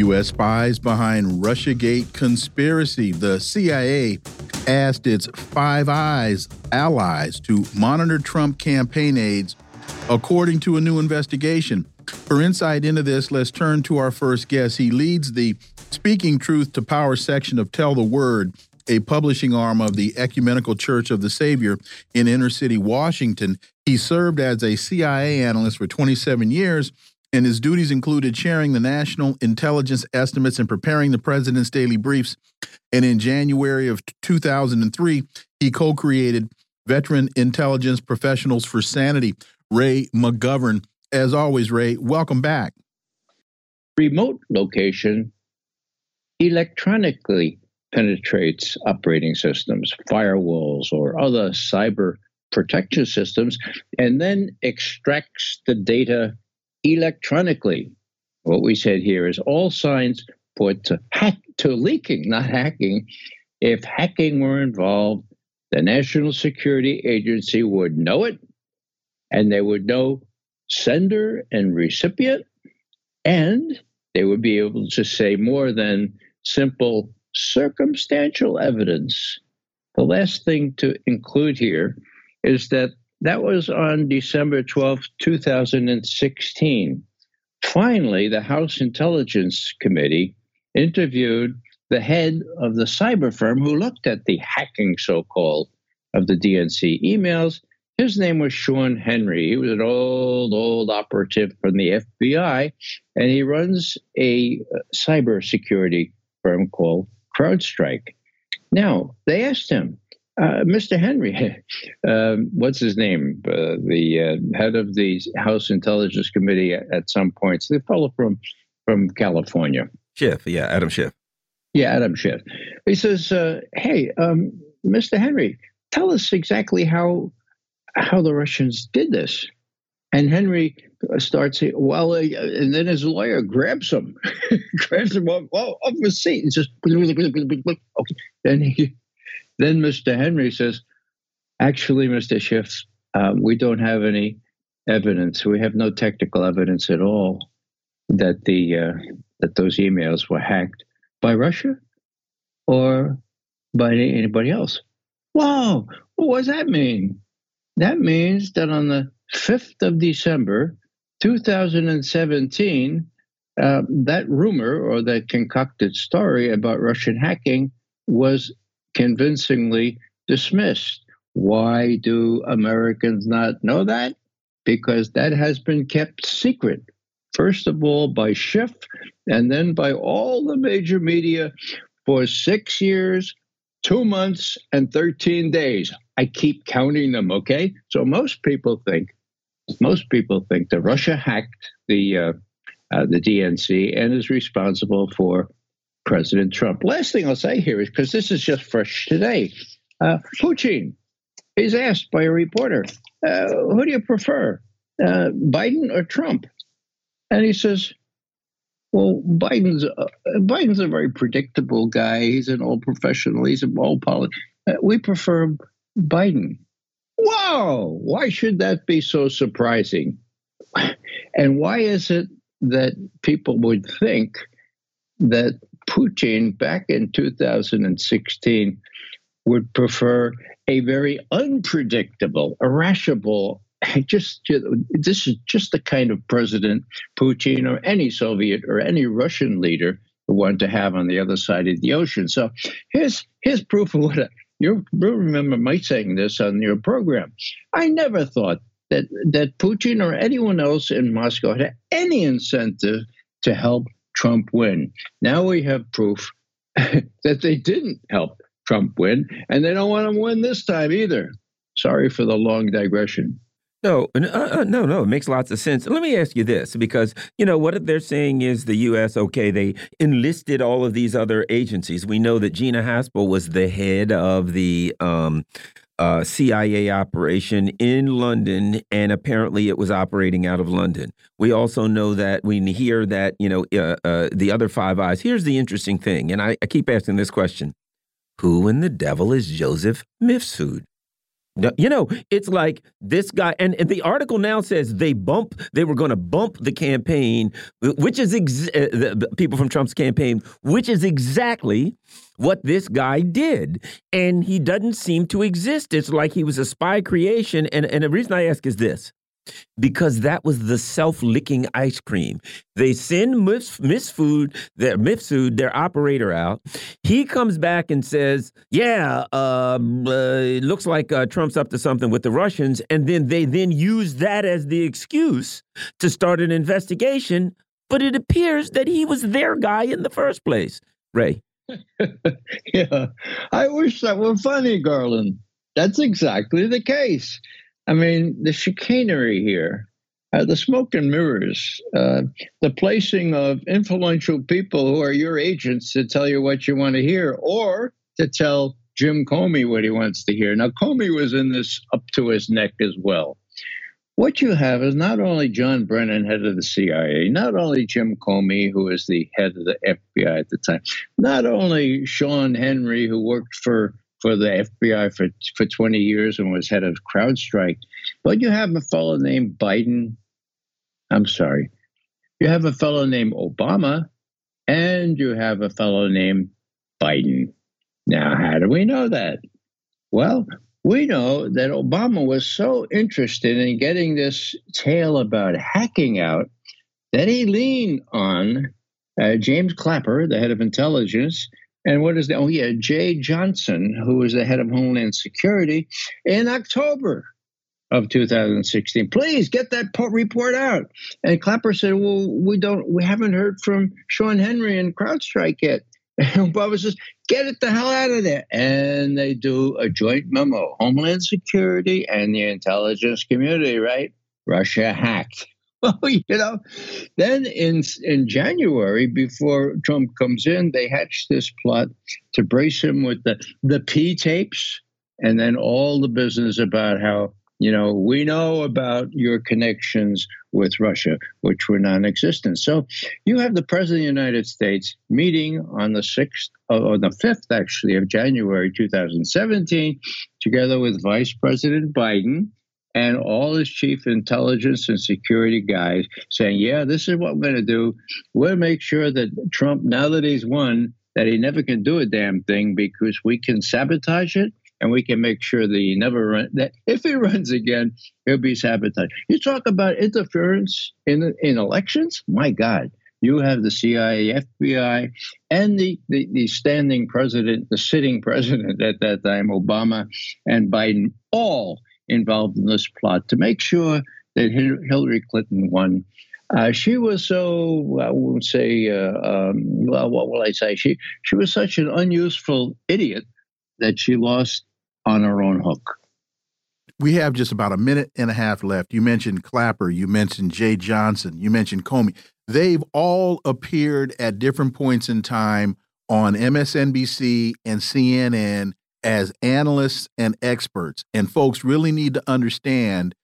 U.S. spies behind Russiagate conspiracy. The CIA asked its Five Eyes allies to monitor Trump campaign aides, according to a new investigation. For insight into this, let's turn to our first guest. He leads the Speaking Truth to Power section of Tell the Word, a publishing arm of the Ecumenical Church of the Savior in inner city Washington. He served as a CIA analyst for 27 years and his duties included sharing the national intelligence estimates and preparing the president's daily briefs. And in January of 2003, he co created Veteran Intelligence Professionals for Sanity, Ray McGovern. As always, Ray, welcome back. Remote location electronically penetrates operating systems, firewalls, or other cyber protection systems, and then extracts the data electronically. What we said here is all signs point to hack to leaking, not hacking. If hacking were involved, the National Security Agency would know it, and they would know sender and recipient, and they would be able to say more than simple circumstantial evidence. The last thing to include here is that that was on December 12, 2016. Finally, the House Intelligence Committee interviewed the head of the cyber firm who looked at the hacking, so called, of the DNC emails. His name was Sean Henry. He was an old, old operative from the FBI, and he runs a uh, cybersecurity firm called CrowdStrike. Now, they asked him, uh, Mr. Henry, um, what's his name? Uh, the uh, head of the House Intelligence Committee at, at some points. The fellow from from California. Schiff, yeah, Adam Schiff. Yeah, Adam Schiff. He says, uh, "Hey, um, Mr. Henry, tell us exactly how how the Russians did this." And Henry starts, well, uh, and then his lawyer grabs him, grabs him off, off his seat, and says, "Okay." Then he then Mr. Henry says, actually, Mr. Schiff, um, we don't have any evidence. We have no technical evidence at all that the uh, that those emails were hacked by Russia or by anybody else. Wow, what does that mean? That means that on the 5th of December, 2017, uh, that rumor or that concocted story about Russian hacking was convincingly dismissed. Why do Americans not know that? Because that has been kept secret, first of all by Schiff and then by all the major media for six years, two months, and 13 days. I keep counting them, okay? So most people think, most people think that Russia hacked the uh, uh, the DNC and is responsible for President Trump. Last thing I'll say here is because this is just fresh today. Uh, Putin is asked by a reporter, uh, "Who do you prefer, uh, Biden or Trump?" And he says, "Well, Biden's uh, Biden's a very predictable guy. He's an old professional. He's an old politician. Uh, we prefer Biden." Wow! Why should that be so surprising? And why is it that people would think that Putin back in 2016 would prefer a very unpredictable, irascible, just this is just the kind of president Putin or any Soviet or any Russian leader would want to have on the other side of the ocean. So here's here's proof of what you remember my saying this on your program. I never thought that that Putin or anyone else in Moscow had any incentive to help Trump win. Now we have proof that they didn't help Trump win, and they don't want him to win this time either. Sorry for the long digression. No, uh, uh, no, no. It makes lots of sense. Let me ask you this, because you know what they're saying is the U.S. Okay, they enlisted all of these other agencies. We know that Gina Haspel was the head of the um, uh, CIA operation in London, and apparently it was operating out of London. We also know that we hear that you know uh, uh, the other Five Eyes. Here's the interesting thing, and I, I keep asking this question: Who in the devil is Joseph Mifsud? You know, it's like this guy, and, and the article now says they bump, they were going to bump the campaign, which is ex uh, the people from Trump's campaign, which is exactly what this guy did. And he doesn't seem to exist. It's like he was a spy creation. And, and the reason I ask is this because that was the self-licking ice cream. They send Miss, Miss Food, their Mifsud, their operator out. He comes back and says, "Yeah, um, uh, it looks like uh, Trump's up to something with the Russians," and then they then use that as the excuse to start an investigation. But it appears that he was their guy in the first place. Ray. yeah, I wish that were funny, Garland. That's exactly the case. I mean, the chicanery here, uh, the smoke and mirrors, uh, the placing of influential people who are your agents to tell you what you want to hear or to tell Jim Comey what he wants to hear. Now, Comey was in this up to his neck as well. What you have is not only John Brennan, head of the CIA, not only Jim Comey, who was the head of the FBI at the time, not only Sean Henry, who worked for for the FBI for, for 20 years and was head of CrowdStrike. But you have a fellow named Biden. I'm sorry. You have a fellow named Obama, and you have a fellow named Biden. Now, how do we know that? Well, we know that Obama was so interested in getting this tale about hacking out that he leaned on uh, James Clapper, the head of intelligence, and what is that? Oh, yeah, Jeh Johnson, who was the head of Homeland Security in October of 2016. Please get that report out. And Clapper said, Well, we don't, we haven't heard from Sean Henry and CrowdStrike yet. And Obama says, Get it the hell out of there. And they do a joint memo Homeland Security and the intelligence community, right? Russia hacked well, you know, then in in January, before Trump comes in, they hatch this plot to brace him with the the P tapes, and then all the business about how you know we know about your connections with Russia, which were non-existent. So you have the president of the United States meeting on the sixth oh, or the fifth, actually, of January 2017, together with Vice President Biden and all his chief intelligence and security guys saying, Yeah, this is what we're going to do. We'll make sure that Trump, now that he's won, that he never can do a damn thing because we can sabotage it and we can make sure that he never run that if he runs again, he'll be sabotaged. You talk about interference in in elections? My God. You have the CIA, FBI, and the, the, the standing president, the sitting president at that time, Obama and Biden, all involved in this plot to make sure that Hillary Clinton won. Uh, she was so I won't say uh, um, well what will I say she she was such an unuseful idiot that she lost on our own hook. We have just about a minute and a half left. You mentioned Clapper, you mentioned Jeh Johnson, you mentioned Comey. They've all appeared at different points in time on MSNBC and CNN as analysts and experts. And folks really need to understand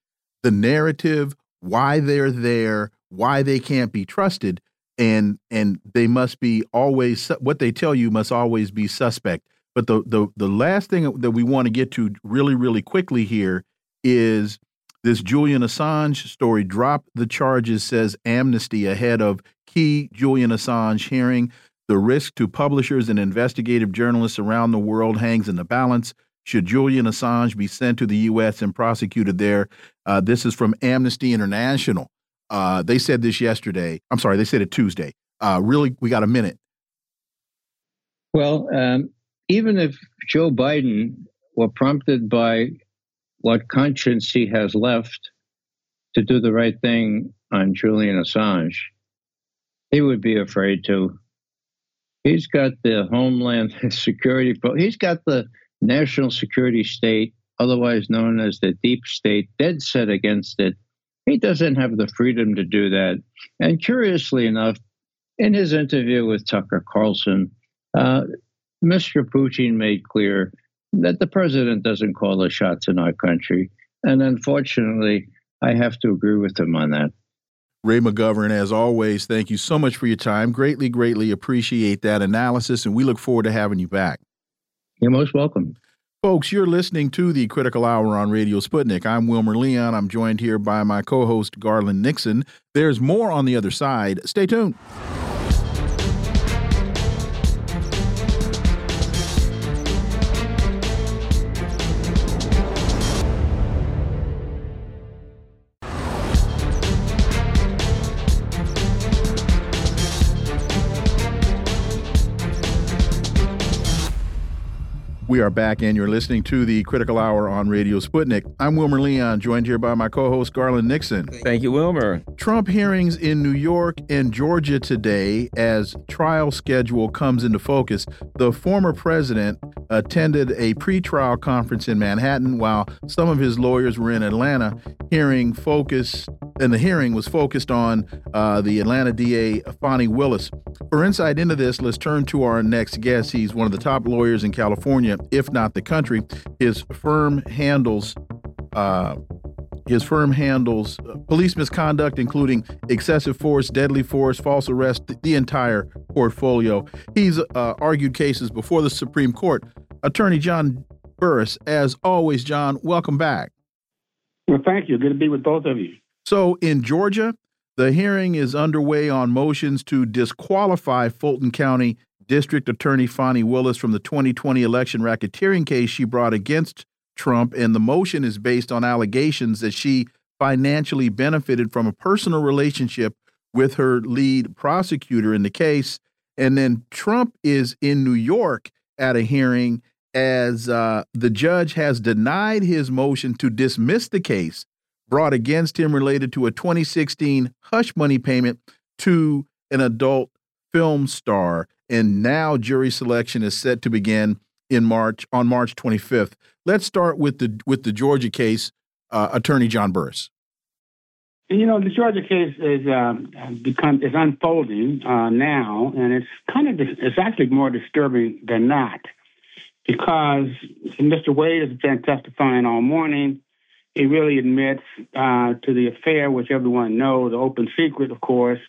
the narrative, why they're there, why they can't be trusted, and and they must be always what they tell you must always be suspect. But the the the last thing that we want to get to really really quickly here is this Julian Assange story. Drop the charges, says Amnesty ahead of key Julian Assange hearing. The risk to publishers and investigative journalists around the world hangs in the balance. Should Julian Assange be sent to the U.S. and prosecuted there? Uh, this is from Amnesty International. Uh, they said this yesterday. I'm sorry, they said it Tuesday. Uh, really, we got a minute. Well, um, even if Joe Biden were prompted by what conscience he has left to do the right thing on Julian Assange, he would be afraid to He's got the Homeland Security, he's got the national security state otherwise known as the deep state, dead set against it. He doesn't have the freedom to do that. And curiously enough, in his interview with Tucker Carlson, uh, Mr. Putin made clear that the president doesn't call the shots in our country. And unfortunately, I have to agree with him on that. Ray McGovern, as always, thank you so much for your time. Greatly, greatly appreciate that analysis, and we look forward to having you back. You're most welcome. Folks, you're listening to the Critical Hour on Radio Sputnik. I'm Wilmer Leon. I'm joined here by my co host, Garland Nixon. There's more on the other side. Stay tuned. We are back, and you're listening to the Critical Hour on Radio Sputnik. I'm Wilmer Leon, joined here by my co host, Garland Nixon. Thank you, Wilmer. Trump hearings in New York and Georgia today as trial schedule comes into focus. The former president attended a pretrial conference in Manhattan while some of his lawyers were in Atlanta. Hearing focus, and the hearing was focused on uh, the Atlanta DA, Fani Willis. For insight into this, let's turn to our next guest. He's one of the top lawyers in California, if not the country. His firm handles. Uh, his firm handles police misconduct, including excessive force, deadly force, false arrest, the entire portfolio. He's uh, argued cases before the Supreme Court. Attorney John Burris, as always, John, welcome back. Well, thank you. Good to be with both of you. So, in Georgia, the hearing is underway on motions to disqualify Fulton County District Attorney Fani Willis from the 2020 election racketeering case she brought against Trump. And the motion is based on allegations that she financially benefited from a personal relationship with her lead prosecutor in the case. And then Trump is in New York at a hearing as uh, the judge has denied his motion to dismiss the case brought against him related to a 2016 hush money payment to an adult film star. And now jury selection is set to begin in March on March 25th. Let's start with the with the Georgia case, uh, Attorney John Burris. You know, the Georgia case is um, become is unfolding uh, now, and it's kind of it's actually more disturbing than not, because Mr. Wade has been testifying all morning. He really admits uh, to the affair, which everyone knows, the open secret, of course.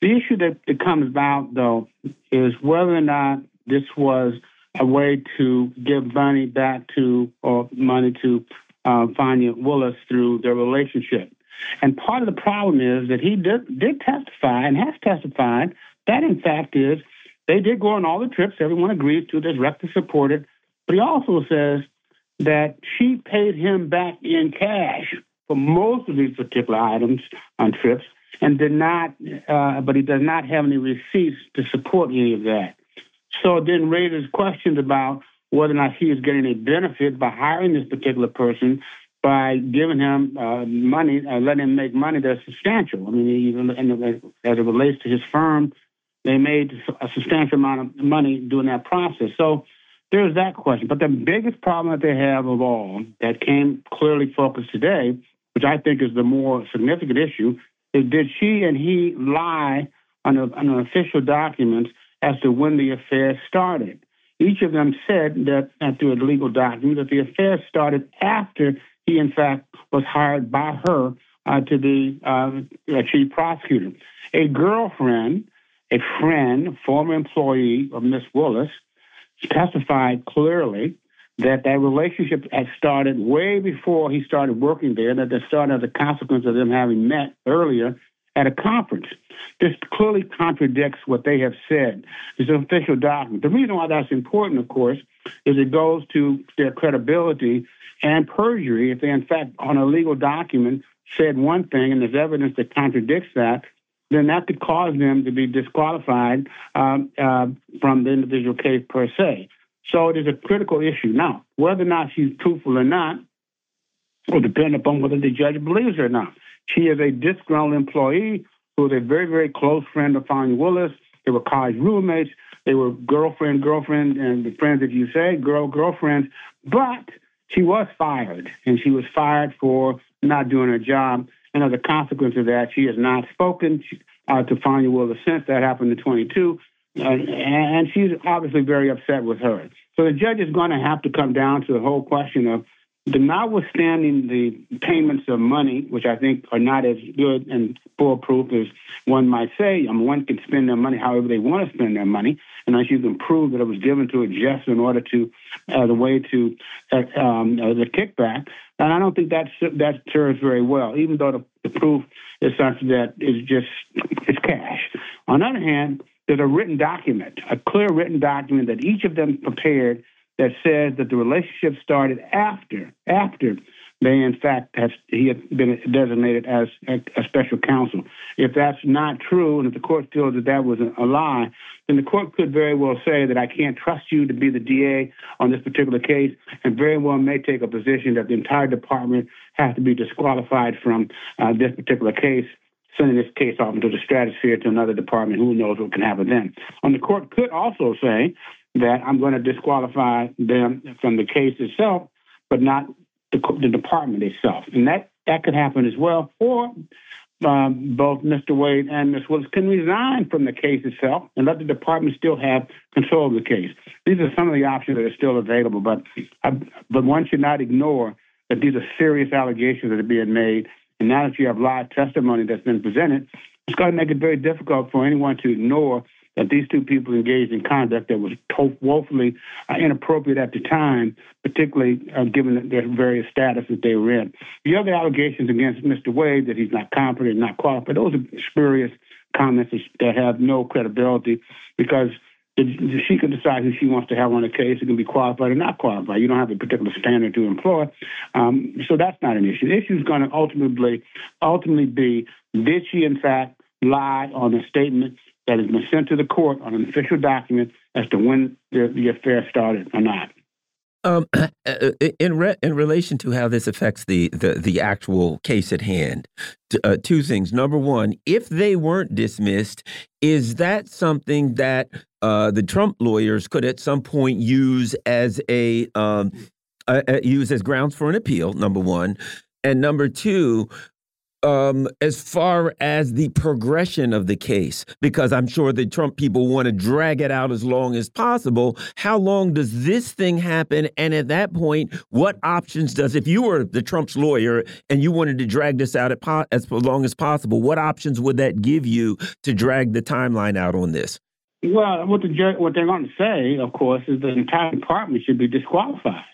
The issue that, that comes about, though, is whether or not this was a way to give money back to or money to uh, Fani Willis through their relationship. And part of the problem is that he did, did testify and has testified that, in fact, is they did go on all the trips. Everyone agrees to. There's record supported. But he also says that she paid him back in cash for most of these particular items on trips and did not, uh, but he does not have any receipts to support any of that. So it then raises questions about whether or not he is getting a benefit by hiring this particular person by giving him uh, money, uh, letting him make money that's substantial. I mean, even as it relates to his firm, they made a substantial amount of money during that process. So there's that question. But the biggest problem that they have of all that came clearly focused today, which I think is the more significant issue, did she and he lie on, a, on official document as to when the affair started. Each of them said that, through a legal document, that the affair started after he, in fact, was hired by her uh, to be uh, a chief prosecutor. A girlfriend, a friend, former employee of Miss Willis, testified clearly that that relationship had started way before he started working there, that it started as a consequence of them having met earlier at a conference. This clearly contradicts what they have said. It's an official document. The reason why that's important, of course, is it goes to their credibility and perjury if they, in fact, on a legal document said one thing and there's evidence that contradicts that, then that could cause them to be disqualified um, uh, from the individual case per se. So it is a critical issue. Now, whether or not she's truthful or not will depend upon whether the judge believes her or not. She is a disgruntled employee who was a very, very close friend of Fani Willis. They were college roommates. They were girlfriend, girlfriend, and the friends that you say, girl, girlfriends. But she was fired, and she was fired for not doing her job. And as a consequence of that, she has not spoken uh, to Fani Willis since that happened in 22. Uh, and she's obviously very upset with her. So the judge is going to have to come down to the whole question of the notwithstanding the payments of money, which I think are not as good and foolproof as one might say. I mean, one can spend their money however they want to spend their money, unless you can prove that it was given to a just in order to, as a way to, uh, um, uh, the kickback. And I don't think that that serves very well, even though the, the proof is such that it's just it's cash. On the other hand, there's a written document, a clear written document that each of them prepared that says that the relationship started after after they in fact has he had been designated as a, a, special counsel. If that's not true, and if the court feels that that was a, lie, then the court could very well say that I can't trust you to be the DA on this particular case, and very well may take a position that the entire department has to be disqualified from uh, this particular case. Sending this case off into the stratosphere to another department, who knows what can happen then? And the court could also say that I'm going to disqualify them from the case itself, but not the, the department itself. And that, that could happen as well. Or um, both Mr. Wade and Ms. Willis can resign from the case itself and let the department still have control of the case. These are some of the options that are still available, but I, but one should not ignore that these are serious allegations that are being made. And now that you have live testimony that's been presented, it's going to make it very difficult for anyone to ignore that these two people engaged in conduct that was woefully uh, inappropriate at the time, particularly uh, given their various status that they were in. The other allegations against Mr. Wade that he's not competent, not qualified, those are spurious comments that have no credibility because she can decide who she wants to have on the case. It can be qualified or not qualified. You don't have a particular standard to employ. Um, so that's not an issue. The issue is going to ultimately, ultimately be did she, in fact, lie on a statement that has been sent to the court on an official document as to when the, the affair started or not. Um, in re in relation to how this affects the the, the actual case at hand, uh, two things. Number one, if they weren't dismissed, is that something that uh, the Trump lawyers could at some point use as a um, uh, use as grounds for an appeal? Number one, and number two, um, as far as the progression of the case, because I'm sure the Trump people want to drag it out as long as possible. How long does this thing happen? And at that point, what options does, if you were the Trump's lawyer and you wanted to drag this out as long as possible, what options would that give you to drag the timeline out on this? Well, what, the, what they're going to say, of course, is the entire department should be disqualified.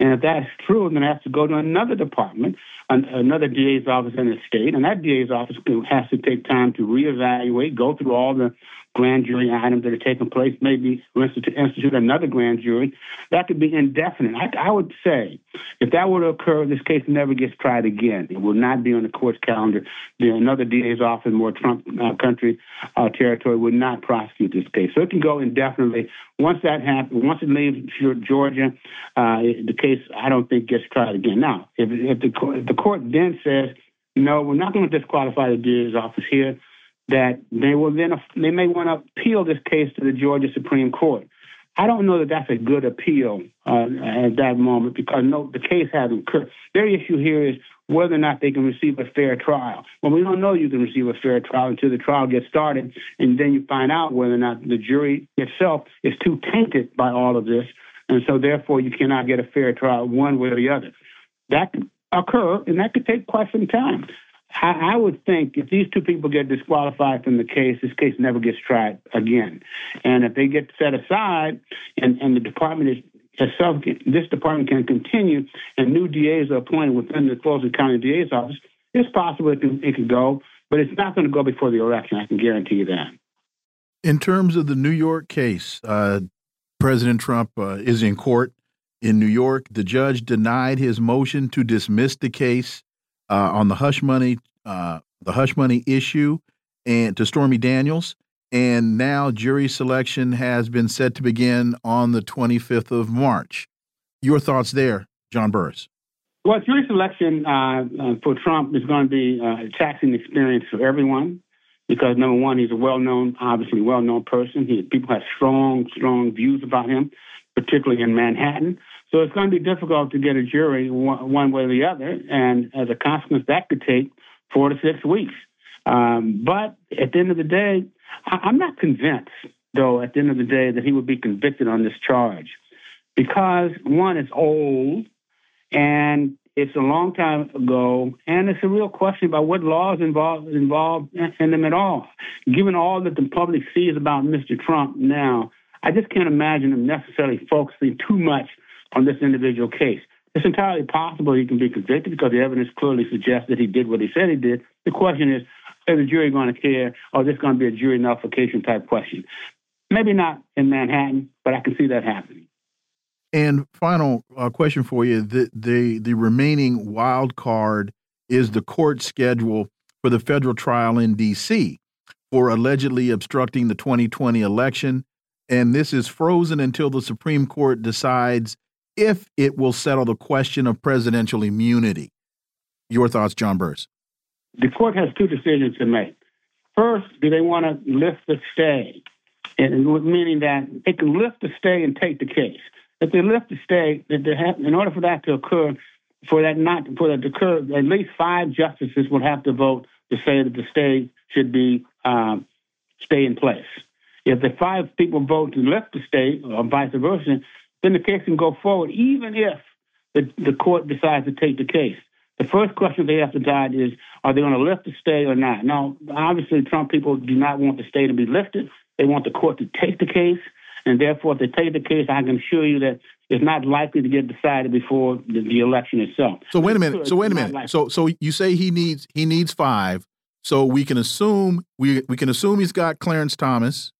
And if that's true, then it has to go to another department, another DA's office in the state, and that DA's office has to take time to reevaluate, go through all the grand jury items that are taking place, maybe institute, institute another grand jury. That could be indefinite. I, I, would say if that were to occur, this case never gets tried again. It will not be on the court's calendar. The, another DA's office, more Trump uh, country uh, territory, would not prosecute this case. So it can go indefinitely. Once that happens, once it leaves Georgia, uh, the case I don't think gets tried again. Now, if, if, the, if the court then says, no, we're not going to disqualify the DA's office here that they will then they may want to appeal this case to the Georgia Supreme Court. I don't know that that's a good appeal uh, at that moment because no, the case hasn't occurred. Their issue here is whether or not they can receive a fair trial. Well, we don't know you can receive a fair trial until the trial gets started, and then you find out whether or not the jury itself is too tainted by all of this, and so therefore you cannot get a fair trial one way or the other. That could occur, and that could take quite some time. I, I, would think if these two people get disqualified from the case, this case never gets tried again. And if they get set aside and, and the department is itself, this department can continue and new DAs are appointed within the Fulton County DA's office, it's possible it can, it go, but it's not going to go before the election. I can guarantee you that. In terms of the New York case, uh, President Trump uh, is in court in New York. The judge denied his motion to dismiss the case uh, on the hush money, uh, the hush money issue, and to Stormy Daniels. And now jury selection has been set to begin on the 25th of March. Your thoughts there, John Burris? Well, jury selection uh, uh for Trump is going to be uh, a taxing experience for everyone because number one, he's a well-known, obviously well-known person. He, people have strong, strong views about him. particularly in Manhattan. So it's going to be difficult to get a jury one, way or the other. And as a consequence, that could take four to six weeks. Um, but at the end of the day, I, I'm not convinced, though, at the end of the day, that he would be convicted on this charge because one, it's old and it's a long time ago, and it's a real question about what laws involved involved in them at all. Given all that the public sees about Mr. Trump now, I just can't imagine him necessarily focusing too much on this individual case. It's entirely possible he can be convicted because the evidence clearly suggests that he did what he said he did. The question is, is the jury going to care, or is this going to be a jury nullification type question? Maybe not in Manhattan, but I can see that happening. And final uh, question for you: the the the remaining wild card is the court schedule for the federal trial in D.C. for allegedly obstructing the 2020 election, and this is frozen until the Supreme Court decides if it will settle the question of presidential immunity. Your thoughts, John Burris? The court has two decisions to make. First, do they want to lift the stay, and meaning that they can lift the stay and take the case. If they lift the stay, in order for that to occur, for that not for that to occur, at least five justices would have to vote to say that the stay should be um, stay in place. If the five people vote to lift the stay, or vice versa, then the case can go forward, even if the, the court decides to take the case. The first question they have to decide is, are they going to lift the stay or not? Now, obviously, Trump people do not want the stay to be lifted. They want the court to take the case. And therefore, if they take the case, I can assure you that it's not likely to get decided before the, the election itself. So wait a minute. So wait a minute. So so you say he needs he needs five. So we can assume we we can assume he's got Clarence Thomas.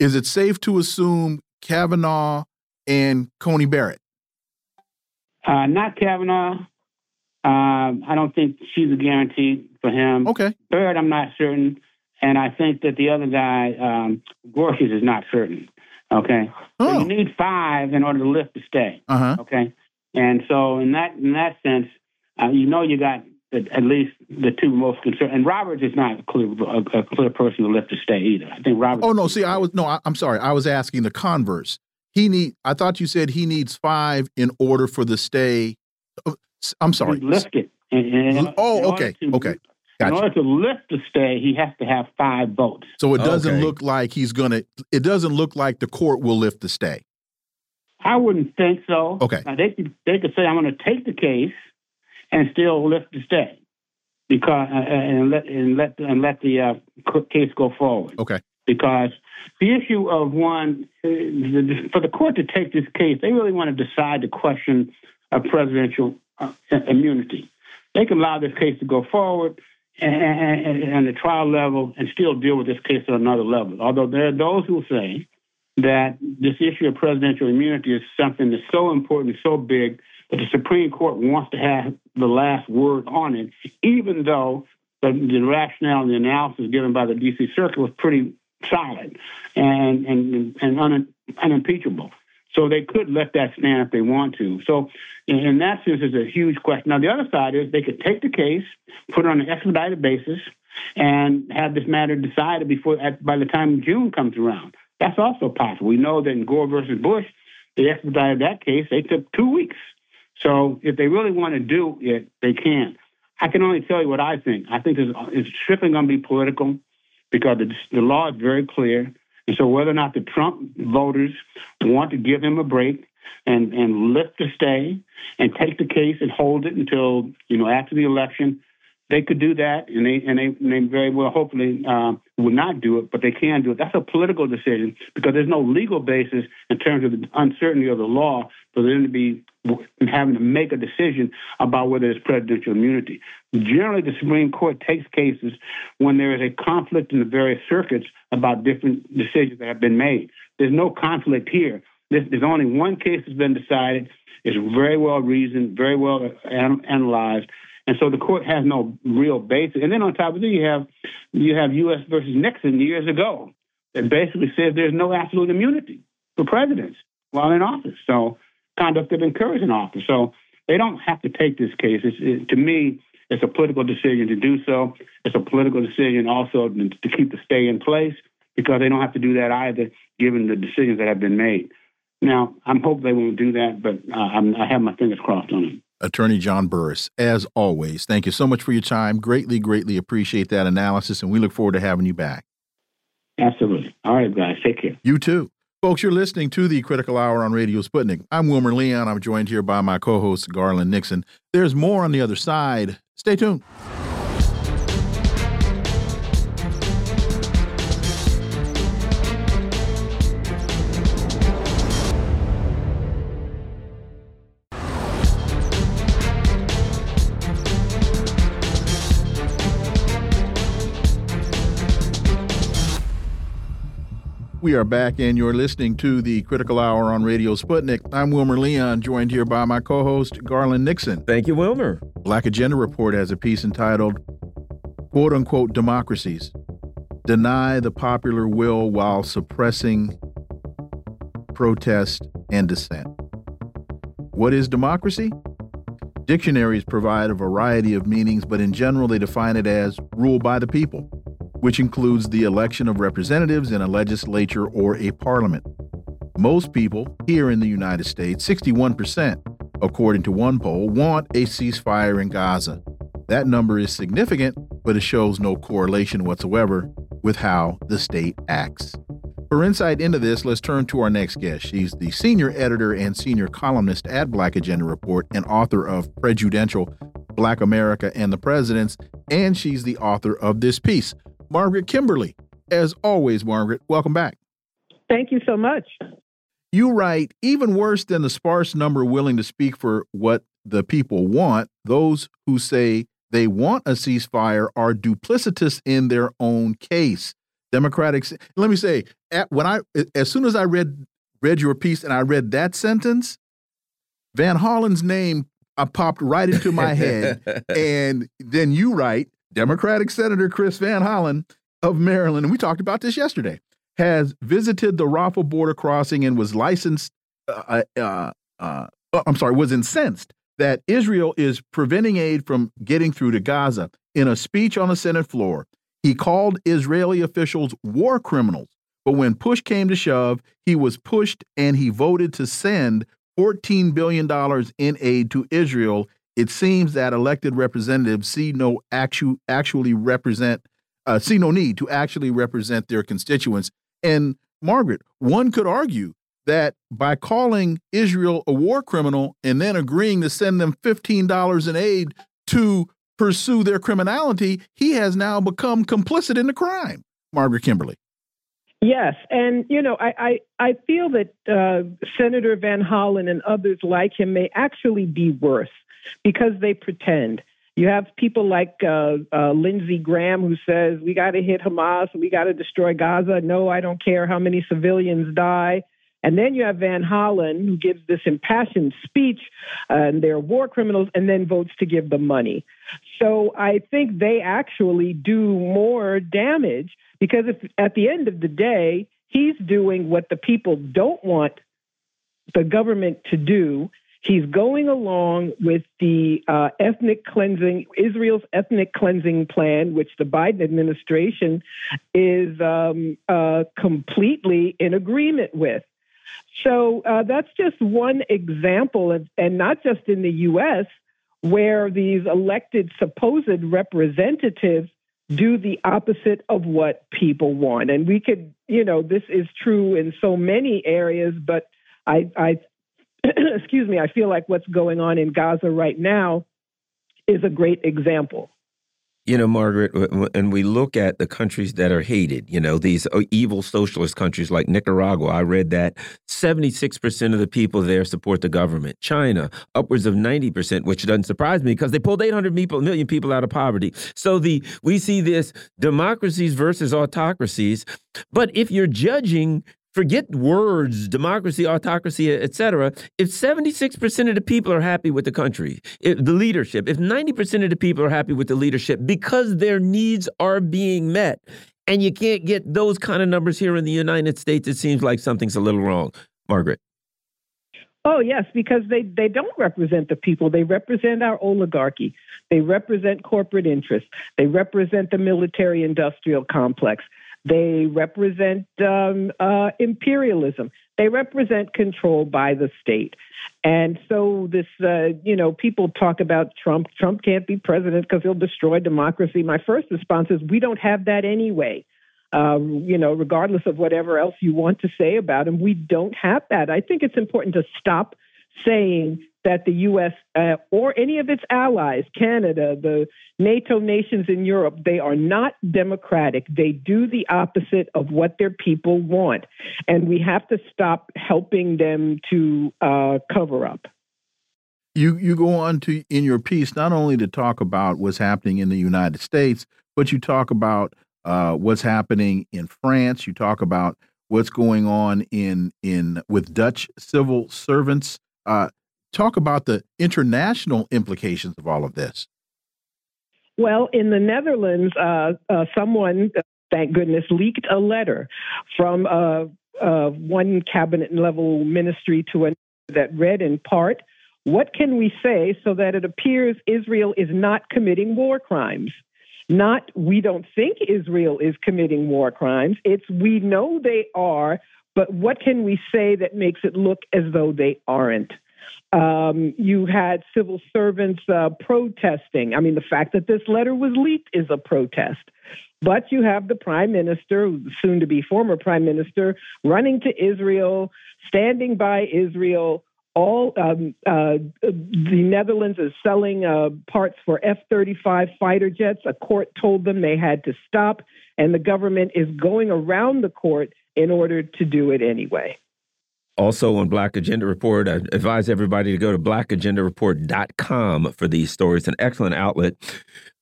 Is it safe to assume Kavanaugh and Coney Barrett? Uh, not Kavanaugh. Um, I don't think she's a guarantee for him. Okay. Barrett, I'm not certain. And I think that the other guy, um, Gorsuch, is not certain. Okay. Oh. So you need five in order to lift the stay. Uh-huh. Okay. And so in that in that sense, uh, you know you got at least the two most concerned. And Roberts is not a clear, a, a clear person to lift the stay either. I think Roberts. Oh no, see, I was no, I, am sorry, I was asking the converse. He need. I thought you said he needs five in order for the stay. Uh, I'm sorry. Lift it. oh, okay, to, okay. Gotcha. In order to lift the stay, he has to have five votes. So it doesn't okay. look like he's gonna. It doesn't look like the court will lift the stay. I wouldn't think so. Okay. Now they could they could say I'm going to take the case and still lift the stay because uh, uh, and let and let and let the uh, case go forward. Okay. Because the issue of one for the court to take this case, they really want to decide the question of presidential uh, immunity. They can allow this case to go forward and, the trial level and still deal with this case at another level. Although there are those who say that this issue of presidential immunity is something that's so important, so big, that the Supreme Court wants to have the last word on it, even though the, the rationale and the analysis given by the D.C. Circuit was pretty solid and and and un, unimpeachable. So they could let that stand if they want to. So in that sense, it's a huge question. Now, the other side is they could take the case, put it on an expedited basis, and have this matter decided before by the time June comes around. That's also possible. We know that in Gore versus Bush, they expedited that case. They took two weeks. So if they really want to do it, they can. I can only tell you what I think. I think it's strictly going to be political because the, the law is very clear. And so whether or not the Trump voters want to give him a break and, and lift the stay and take the case and hold it until, you know, after the election, they could do that, and they and they, and they very well hopefully uh, would not do it, but they can do it. That's a political decision because there's no legal basis in terms of the uncertainty of the law for them to be having to make a decision about whether it's presidential immunity. Generally, the Supreme Court takes cases when there is a conflict in the various circuits about different decisions that have been made. There's no conflict here. There's, there's only one case that's been decided. It's very well reasoned, very well analyzed, and so the court has no real basis. And then on top of it, you have you have U.S. versus Nixon years ago that basically says there's no absolute immunity for presidents while in office. So conduct of encouraging office. So they don't have to take this case. It, to me, it's a political decision to do so. It's a political decision also to, to keep the stay in place because they don't have to do that either, given the decisions that have been made. Now, I'm hoping they won't do that, but uh, i have my fingers crossed on it. Attorney John Burris, as always, thank you so much for your time. Greatly, greatly appreciate that analysis, and we look forward to having you back. Absolutely. All right, guys. Take care. You too. Folks, you're listening to the Critical Hour on Radio Sputnik. I'm Wilmer Leon. I'm joined here by my co host, Garland Nixon. There's more on the other side. Stay tuned. We are back, and you're listening to the Critical Hour on Radio Sputnik. I'm Wilmer Leon, joined here by my co host, Garland Nixon. Thank you, Wilmer. Black Agenda Report has a piece entitled, quote unquote, Democracies Deny the Popular Will While Suppressing Protest and Dissent. What is democracy? Dictionaries provide a variety of meanings, but in general, they define it as rule by the people which includes the election of representatives in a legislature or a parliament. Most people here in the United States, 61%, according to one poll, want a ceasefire in Gaza. That number is significant, but it shows no correlation whatsoever with how the state acts. For insight into this, let's turn to our next guest. She's the senior editor and senior columnist at Black Agenda Report and author of Prejudential Black America and the Presidents, and she's the author of this piece. Margaret Kimberley. As always, Margaret, welcome back. Thank you so much. You write, even worse than the sparse number willing to speak for what the people want, those who say they want a ceasefire are duplicitous in their own case. Democratic. Let me say, at, when I as soon as I read read your piece and I read that sentence, Van Hollen's name uh, popped right into my head, and then you write, Democratic Senator Chris Van Hollen of Maryland, and we talked about this yesterday, has visited the Rafah border crossing and was licensed. Uh, uh, uh, uh, I'm sorry, was incensed that Israel is preventing aid from getting through to Gaza. In a speech on the Senate floor, he called Israeli officials war criminals. But when push came to shove, he was pushed and he voted to send $14 billion in aid to Israel it seems that elected representatives see no actu actually represent uh, see no need to actually represent their constituents. And Margaret, one could argue that by calling Israel a war criminal and then agreeing to send them $15 in aid to pursue their criminality, he has now become complicit in the crime. Margaret Kimberley. Yes, and you know, I I, I feel that uh, Senator Van Hollen and others like him may actually be worse because they pretend. You have people like uh, uh, Lindsey Graham who says, We got to hit Hamas, we got to destroy Gaza. No, I don't care how many civilians die. And then you have Van Hollen who gives this impassioned speech, uh, and they're war criminals, and then votes to give them money. So I think they actually do more damage because if at the end of the day, he's doing what the people don't want the government to do He's going along with the uh, ethnic cleansing, Israel's ethnic cleansing plan, which the Biden administration is um, uh, completely in agreement with. So uh, that's just one example, of, and not just in the U.S., where these elected supposed representatives do the opposite of what people want. And we could, you know, this is true in so many areas, but I, I excuse me, I feel like what's going on in Gaza right now is a great example. You know, Margaret, and we look at the countries that are hated, you know, these uh, evil socialist countries like Nicaragua, I read that 76% of the people there support the government. China, upwards of 90%, which doesn't surprise me because they pulled 800 people, million people out of poverty. So the we see this democracies versus autocracies. But if you're judging forget words, democracy, autocracy, etc. If 76% of the people are happy with the country, if the leadership, if 90% of the people are happy with the leadership because their needs are being met, and you can't get those kind of numbers here in the United States, it seems like something's a little wrong. Margaret. Oh, yes, because they, they don't represent the people. They represent our oligarchy. They represent corporate interests. They represent the military industrial complex. They represent um, uh, imperialism. They represent control by the state. And so this, uh, you know, people talk about Trump. Trump can't be president because he'll destroy democracy. My first response is we don't have that anyway. Um, you know, regardless of whatever else you want to say about him, we don't have that. I think it's important to stop saying that the U.S. Uh, or any of its allies, Canada, the NATO nations in Europe, they are not democratic. They do the opposite of what their people want. And we have to stop helping them to uh, cover up. You, you go on to in your piece not only to talk about what's happening in the United States, but you talk about uh, what's happening in France. You talk about what's going on in in with Dutch civil servants. Uh, talk about the international implications of all of this. Well, in the Netherlands, uh, uh, someone, thank goodness, leaked a letter from uh, uh one cabinet level ministry to another that read in part, What can we say so that it appears Israel is not committing war crimes? Not, we don't think Israel is committing war crimes. It's, we know they are, but what can we say that makes it look as though they aren't? Um, you had civil servants uh, protesting. I mean, the fact that this letter was leaked is a protest. But you have the prime minister, soon to be former prime minister, running to Israel, standing by Israel. All um, uh, the Netherlands is selling uh, parts for F 35 fighter jets. A court told them they had to stop, and the government is going around the court in order to do it anyway. Also on Black Agenda Report, I advise everybody to go to blackagendareport.com for these stories. An excellent outlet.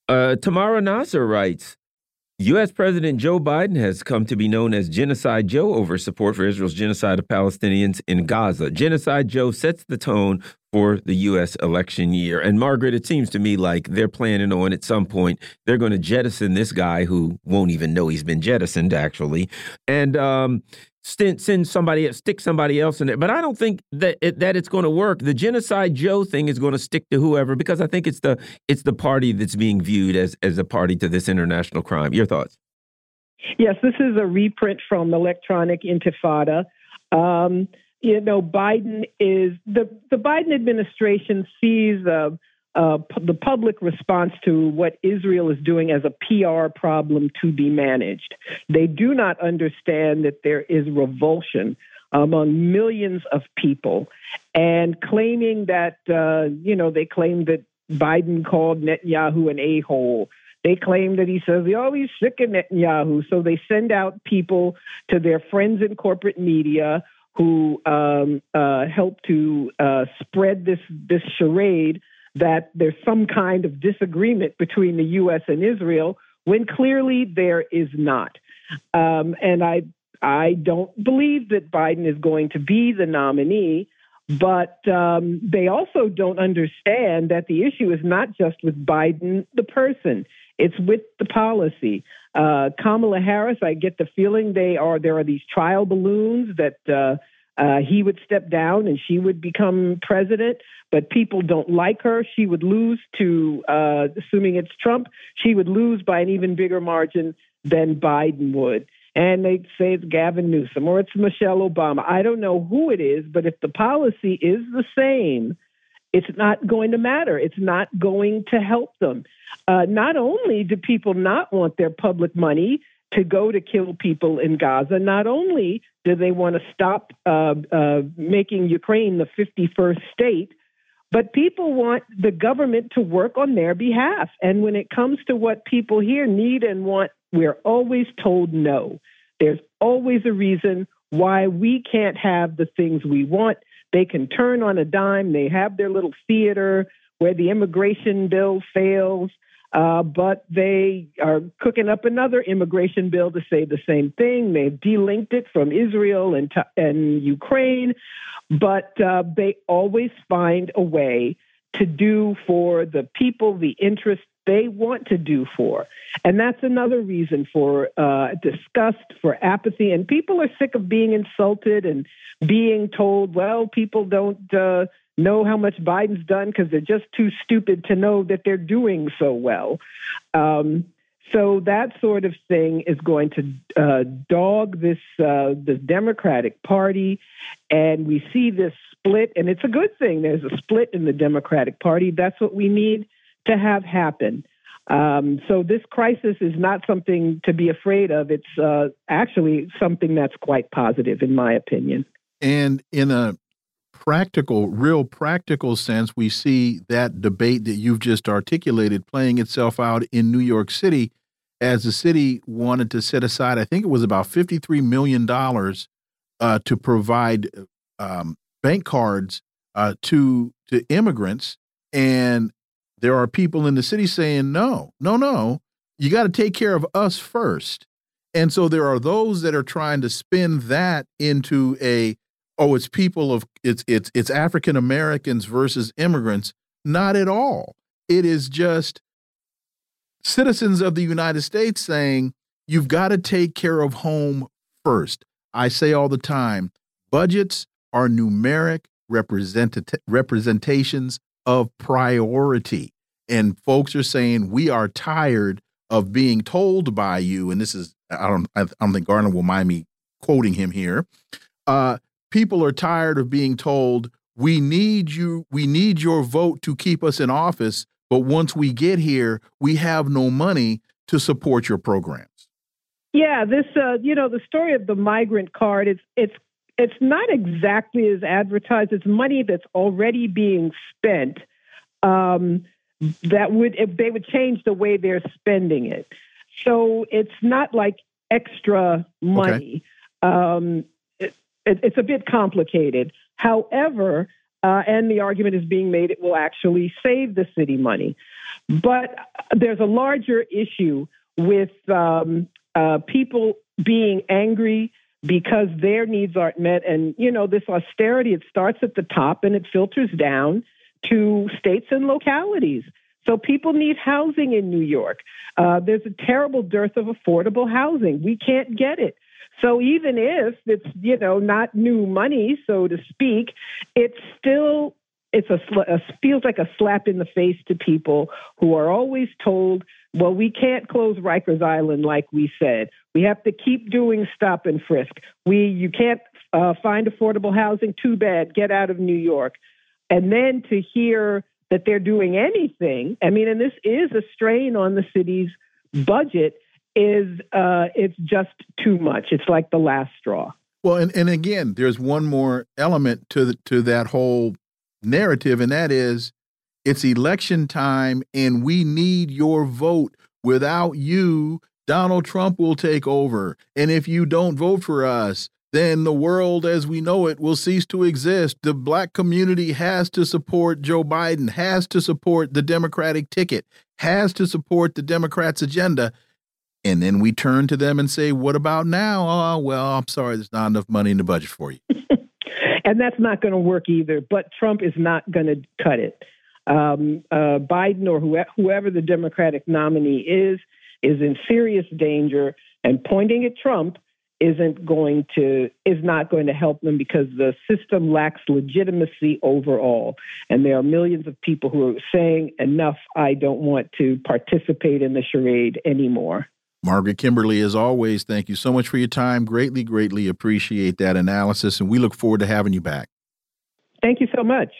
Uh, Tamara Nasser writes, U.S. President Joe Biden has come to be known as Genocide Joe over support for Israel's genocide of Palestinians in Gaza. Genocide Joe sets the tone for the U.S. election year. And Margaret, it seems to me like they're planning on at some point they're going to jettison this guy who won't even know he's been jettisoned, actually. And um, send, send somebody stick somebody else in there. But I don't think that it, that it's going to work. The genocide Joe thing is going to stick to whoever because I think it's the it's the party that's being viewed as as a party to this international crime. Your thoughts? Yes, this is a reprint from Electronic Intifada. Um, you know, Biden is the the Biden administration sees. Uh, uh, the public response to what Israel is doing as a PR problem to be managed. They do not understand that there is revulsion among millions of people and claiming that, uh, you know, they claim that Biden called Netanyahu an a hole. They claim that he says, oh, he's sick of Netanyahu. So they send out people to their friends in corporate media who um, uh, help to uh, spread this, this charade that there's some kind of disagreement between the U.S. and Israel when clearly there is not. Um, and I, I don't believe that Biden is going to be the nominee. But um, they also don't understand that the issue is not just with Biden, the person; it's with the policy. Uh, Kamala Harris, I get the feeling they are there are these trial balloons that uh, uh, he would step down and she would become president, but people don't like her. She would lose to, uh, assuming it's Trump, she would lose by an even bigger margin than Biden would. And they'd say it's Gavin Newsom or it's Michelle Obama. I don't know who it is, but if the policy is the same, it's not going to matter. It's not going to help them. Uh, not only do people not want their public money to go to kill people in Gaza. Not only do they want to stop uh, uh, making Ukraine the 51st state, but people want the government to work on their behalf. And when it comes to what people here need and want, we're always told no. There's always a reason why we can't have the things we want. They can turn on a dime, they have their little theater where the immigration bill fails. Uh, but they are cooking up another immigration bill to say the same thing. They've delinked it from Israel and, and Ukraine, but uh, they always find a way to do for the people the interest they want to do for. And that's another reason for uh, disgust, for apathy. And people are sick of being insulted and being told, well, people don't uh, know how much Biden's done because they're just too stupid to know that they're doing so well. Um, So that sort of thing is going to uh, dog this uh, Democratic Party, and we see this split, and it's a good thing. There's a split in the Democratic Party. That's what we need to have happen. Um, so this crisis is not something to be afraid of. It's uh, actually something that's quite positive, in my opinion. And in a practical, real practical sense, we see that debate that you've just articulated playing itself out in New York City as the city wanted to set aside, I think it was about $53 million uh, to provide um, bank cards uh, to, to immigrants. And there are people in the city saying, no, no, no, you got to take care of us first. And so there are those that are trying to spin that into a oh, it's people of it's it's it's African Americans versus immigrants. Not at all. It is just citizens of the United States saying you've got to take care of home first. I say all the time, budgets are numeric represent representations of priority. And folks are saying we are tired of being told by you, and this is I don't I don't think Garland will mind me quoting him here. Uh, people are tired of being told we need you we need your vote to keep us in office but once we get here we have no money to support your programs yeah this uh, you know the story of the migrant card it's it's it's not exactly as advertised it's money that's already being spent um, that would if they would change the way they're spending it so it's not like extra money okay. um, it, it's a bit complicated. However, uh, and the argument is being made it will actually save the city money. But there's a larger issue with um, uh, people being angry because their needs aren't met. And, you know, this austerity, it starts at the top and it filters down to states and localities. So people need housing in New York. Uh, there's a terrible dearth of affordable housing. We can't get it. So even if it's you know not new money, so to speak, it's still it's a, a, feels like a slap in the face to people who are always told, well, we can't close Rikers Island like we said. We have to keep doing stop and frisk. We you can't uh, find affordable housing. Too bad. Get out of New York. And then to hear that they're doing anything. I mean, and this is a strain on the city's budget is uh, it's just too much. It's like the last straw. Well, and, and again, there's one more element to the, to that whole narrative, and that is it's election time, and we need your vote. Without you, Donald Trump will take over, and if you don't vote for us, then the world as we know it will cease to exist. The black community has to support Joe Biden, has to support the Democratic ticket, has to support the Democrats' agenda. And then we turn to them and say, What about now? Oh, well, I'm sorry, there's not enough money in the budget for you. and that's not going to work either. But Trump is not going to cut it. Um, uh, Biden or whoever the Democratic nominee is, is in serious danger. And pointing at Trump isn't going to is not going to help them because the system lacks legitimacy overall and there are millions of people who are saying enough i don't want to participate in the charade anymore Margaret Kimberley, as always, thank you so much for your time. Greatly, greatly appreciate that analysis, and we look forward to having you back. Thank you so much.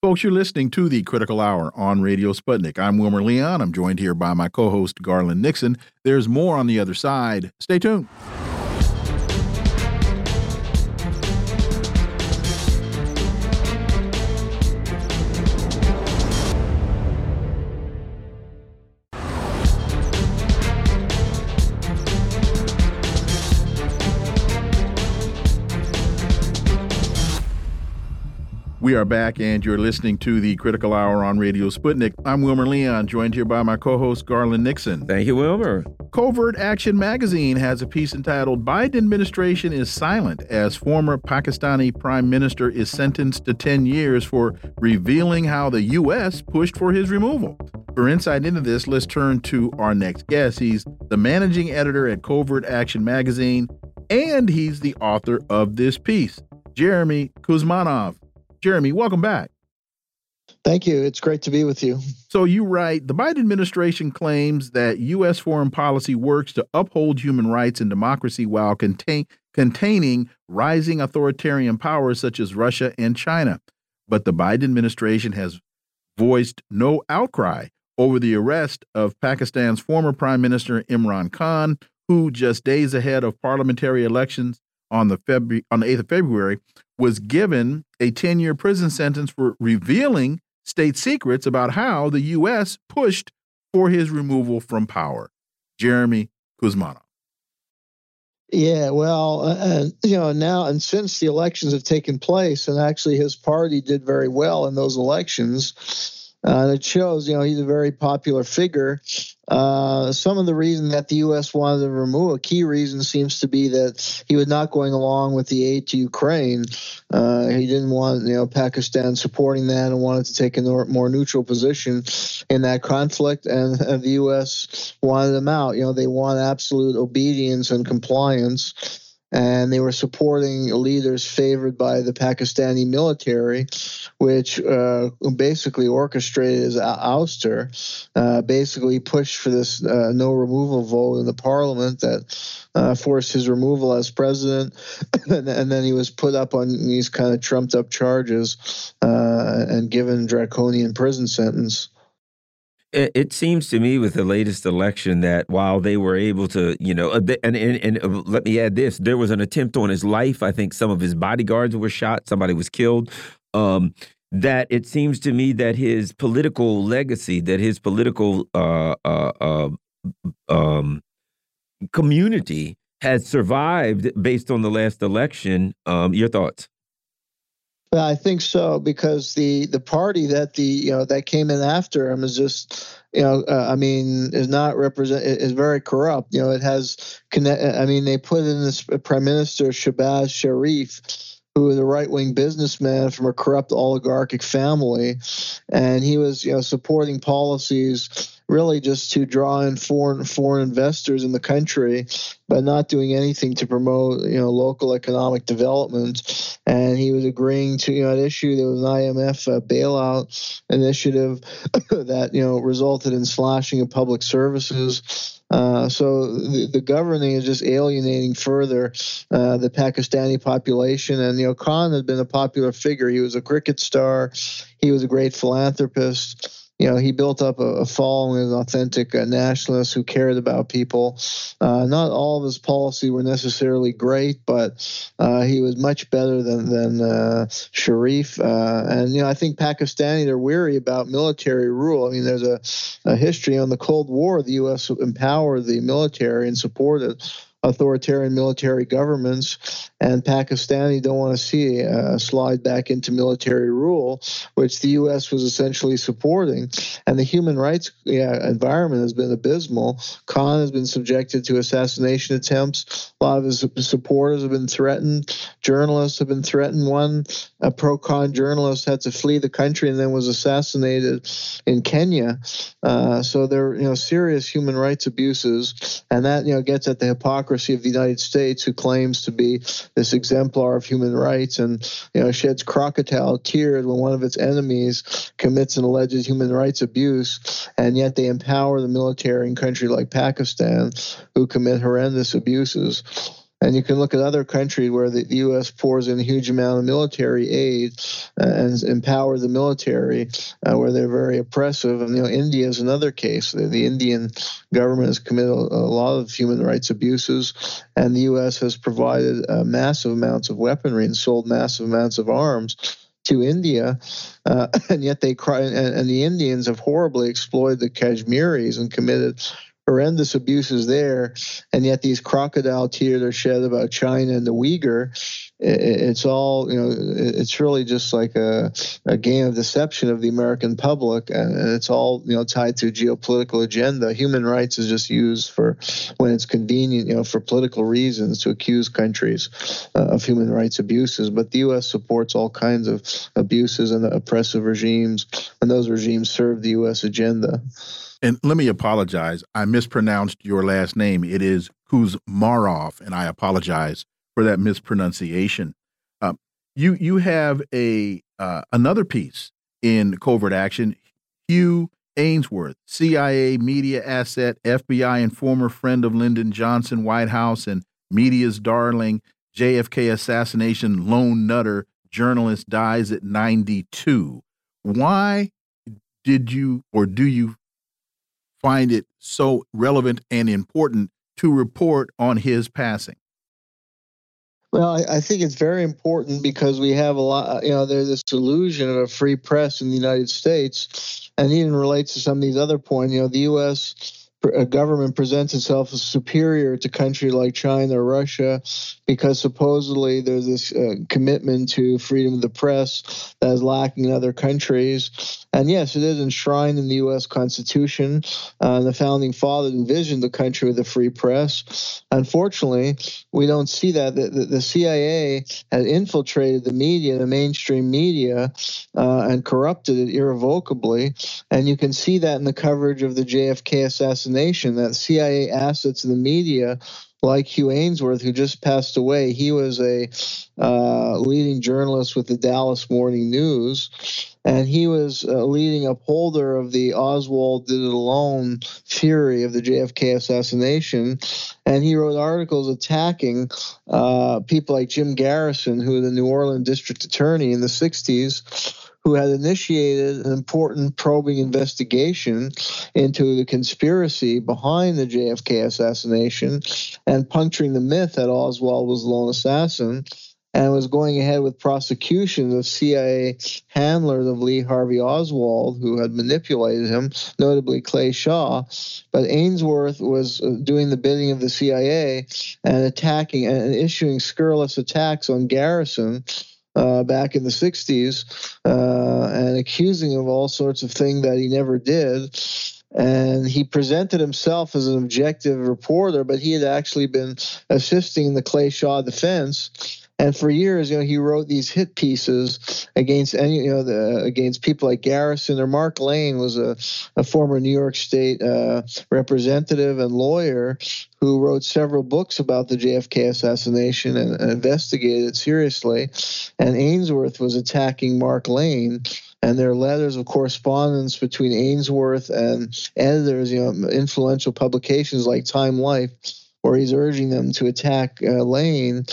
Folks, you're listening to the Critical Hour on Radio Sputnik. I'm Wilmer Leon. I'm joined here by my co host, Garland Nixon. There's more on the other side. Stay tuned. We are back, and you're listening to the Critical Hour on Radio Sputnik. I'm Wilmer Leon, joined here by my co host, Garland Nixon. Thank you, Wilmer. Covert Action Magazine has a piece entitled Biden Administration is Silent as Former Pakistani Prime Minister is sentenced to 10 years for revealing how the U.S. pushed for his removal. For insight into this, let's turn to our next guest. He's the managing editor at Covert Action Magazine, and he's the author of this piece, Jeremy Kuzmanov. Jeremy, welcome back. Thank you. It's great to be with you. So you write the Biden administration claims that U.S. foreign policy works to uphold human rights and democracy while contain, containing rising authoritarian powers such as Russia and China. But the Biden administration has voiced no outcry over the arrest of Pakistan's former Prime Minister Imran Khan, who just days ahead of parliamentary elections on the February on the 8th of February was given a 10-year prison sentence for revealing state secrets about how the U.S. pushed for his removal from power. Jeremy Kuzmanov. Yeah, well, uh, you know, now and since the elections have taken place, and actually his party did very well in those elections, uh, it shows, you know, he's a very popular figure. Uh, some of the reason that the U.S. wanted to remove a key reason seems to be that he was not going along with the aid to Ukraine. Uh, he didn't want, you know, Pakistan supporting that and wanted to take a more neutral position in that conflict. And, and the U.S. wanted him out. You know, they want absolute obedience and compliance and they were supporting leaders favored by the Pakistani military, which uh, basically orchestrated his ouster, uh, basically pushed for this uh, no removal vote in the parliament that uh, forced his removal as president, and, and, then he was put up on these kind of trumped up charges uh, and given draconian prison sentence it seems to me with the latest election that while they were able to, you know, and, and, and uh, let me add this, there was an attempt on his life. I think some of his bodyguards were shot, somebody was killed. Um, that it seems to me that his political legacy, that his political uh, uh, uh, um, community has survived based on the last election. Um, your thoughts? I think so because the the party that the you know that came in after him is just you know uh, I mean is not represent is very corrupt. You know it has connect. I mean they put in this prime minister Shehbaz Sharif who was a right wing businessman from a corrupt oligarchic family, and he was you know supporting policies really just to draw in foreign foreign investors in the country, but not doing anything to promote you know local economic development. And he was agreeing to you know at issue there was an IMF uh, bailout initiative that you know resulted in slashing of public services. Uh, so the, the, governing is just alienating further uh, the Pakistani population. And you know, Khan had been a popular figure. He was a cricket star. He was a great philanthropist you know, he built up a, a following an authentic uh, nationalist who cared about people. Uh, not all of his policy were necessarily great, but uh, he was much better than than uh, Sharif. Uh, and you know, I think Pakistani they're weary about military rule. I mean, there's a, a history on the Cold War. The U.S. empowered the military and supported authoritarian military governments, and Pakistani don't want to see a slide back into military rule, which the U.S. was essentially supporting. And the human rights yeah, environment has been abysmal. Khan has been subjected to assassination attempts. A lot of his supporters have been threatened. Journalists have been threatened. One, a pro Khan journalist, had to flee the country and then was assassinated in Kenya. Uh, so there, are you know, serious human rights abuses, and that you know gets at the hypocrisy of the United States, who claims to be this exemplar of human rights, and you know sheds crocodile tears when one of its enemies commits an alleged human rights abuse, and yet they empower the military in a country like Pakistan, who commit horrendous abuses. And you can look at other countries where the, U.S. pours in a huge amount of military aid uh, and empower the military, uh, where they're very oppressive. And you know, India is another case. The, the Indian government has committed a, a, lot of human rights abuses, and the U.S. has provided uh, massive amounts of weaponry and sold massive amounts of arms to India, uh, and yet they cry, and, and, the Indians have horribly exploited the Kashmiris and committed horrendous abuses there, and yet these crocodile tears are shed about China and the Uyghur. It's all you know. It's really just like a, a game of deception of the American public, and it's all you know tied to geopolitical agenda. Human rights is just used for when it's convenient, you know, for political reasons to accuse countries uh, of human rights abuses. But the U.S. supports all kinds of abuses and oppressive regimes, and those regimes serve the U.S. agenda. And let me apologize. I mispronounced your last name. It is Kuzmarov, and I apologize for that mispronunciation. Uh, you you have a uh, another piece in covert action. Hugh Aynesworth, CIA media asset, FBI and former friend of Lyndon Johnson, White House and media's darling, JFK assassination lone nutter journalist dies at 92. Why did you or do you find it so relevant and important to report on his passing? Well, I, I, think it's very important because we have a lot, uh, you know, there's this illusion of a free press in the United States, and even relates to some of these other points. You know, the U.S a uh, government presents itself as superior to countries like China or Russia because supposedly there's this uh, commitment to freedom of the press that is lacking in other countries. And yes, it is enshrined in the U.S. Constitution. Uh, the founding fathers envisioned the country with a free press. Unfortunately, we don't see that. The, the, the CIA has infiltrated the media, the mainstream media, uh, and corrupted it irrevocably. And you can see that in the coverage of the JFK assassination that CIA assets in the media, like Hugh Aynesworth, who just passed away, he was a uh, leading journalist with the Dallas Morning News, and he was a leading upholder of the Oswald did it alone theory of the JFK assassination. And he wrote articles attacking uh, people like Jim Garrison, who was the New Orleans district attorney in the 60s who had initiated an important probing investigation into the conspiracy behind the JFK assassination and puncturing the myth that Oswald was the lone assassin and was going ahead with prosecutions of CIA handlers of Lee Harvey Oswald who had manipulated him, notably Clay Shaw. But Aynesworth was uh, doing the bidding of the CIA and attacking and issuing scurrilous attacks on Garrison uh, back in the 60s uh, and accusing him of all sorts of things that he never did. And he presented himself as an objective reporter, but he had actually been assisting the Clay Shaw defense and for years, you know, he wrote these hit pieces against any, you know, the, against people like Garrison or Mark Lane was a, a former New York State uh, representative and lawyer who wrote several books about the JFK assassination and, and investigated it seriously. And Aynesworth was attacking Mark Lane and there are letters of correspondence between Aynesworth and editors, you know, influential publications like Time Life, where he's urging them to attack uh, Lane.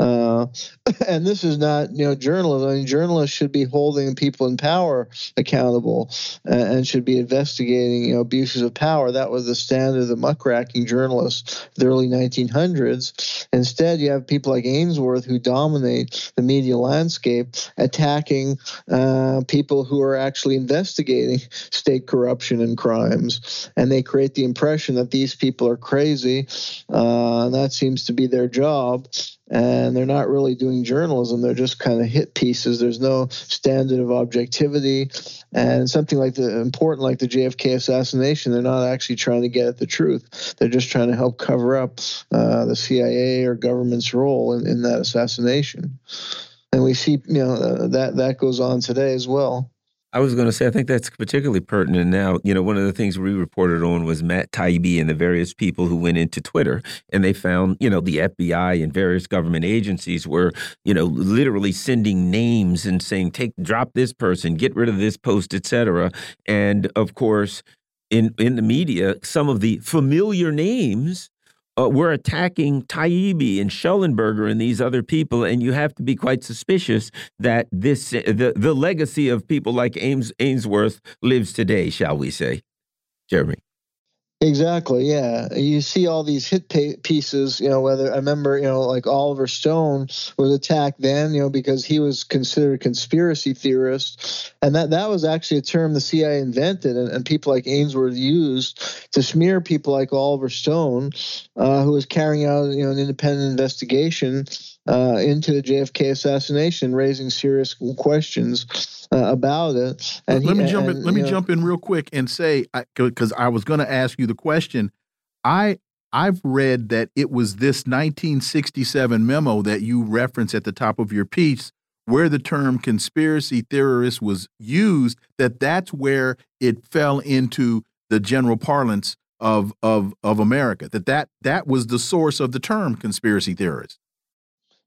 Uh, and this is not, you know, journalism. I mean, journalists should be holding people in power accountable and, and should be investigating, you know, abuses of power. That was the standard of the muckraking journalists the early 1900s. Instead, you have people like Aynesworth who dominate the media landscape, attacking uh, people who are actually investigating state corruption and crimes, and they create the impression that these people are crazy. Uh, and that seems to be their job and they're not really doing journalism. They're just kind of hit pieces. There's no standard of objectivity, and something like the important, like the JFK assassination, they're not actually trying to get at the truth. They're just trying to help cover up uh, the CIA or government's role in, in that assassination. And we see, you know, uh, that that goes on today as well. I was going to say, I think that's particularly pertinent now. You know, one of the things we reported on was Matt Taibbi and the various people who went into Twitter and they found, you know, the FBI and various government agencies were, you know, literally sending names and saying, take, drop this person, get rid of this post, etc. And of course, in in the media, some of the familiar names uh, we're attacking Taibbi and Shellenberger and these other people, and you have to be quite suspicious that this the the legacy of people like Ames Aynesworth lives today, shall we say, Jeremy? Exactly. Yeah, you see all these hit pieces. You know, whether I remember, you know, like Oliver Stone was attacked then, you know, because he was considered a conspiracy theorist, and that that was actually a term the CIA invented, and, and people like Aynesworth used to smear people like Oliver Stone, uh, who was carrying out, you know, an independent investigation uh, into the JFK assassination, raising serious questions uh, about it. And let he, me jump and, in. Let me know, jump in real quick and say because I, I was going to ask you the question. I I've read that it was this 1967 memo that you reference at the top of your piece where the term conspiracy theorist was used that that's where it fell into the general parlance of of of America that that that was the source of the term conspiracy theorist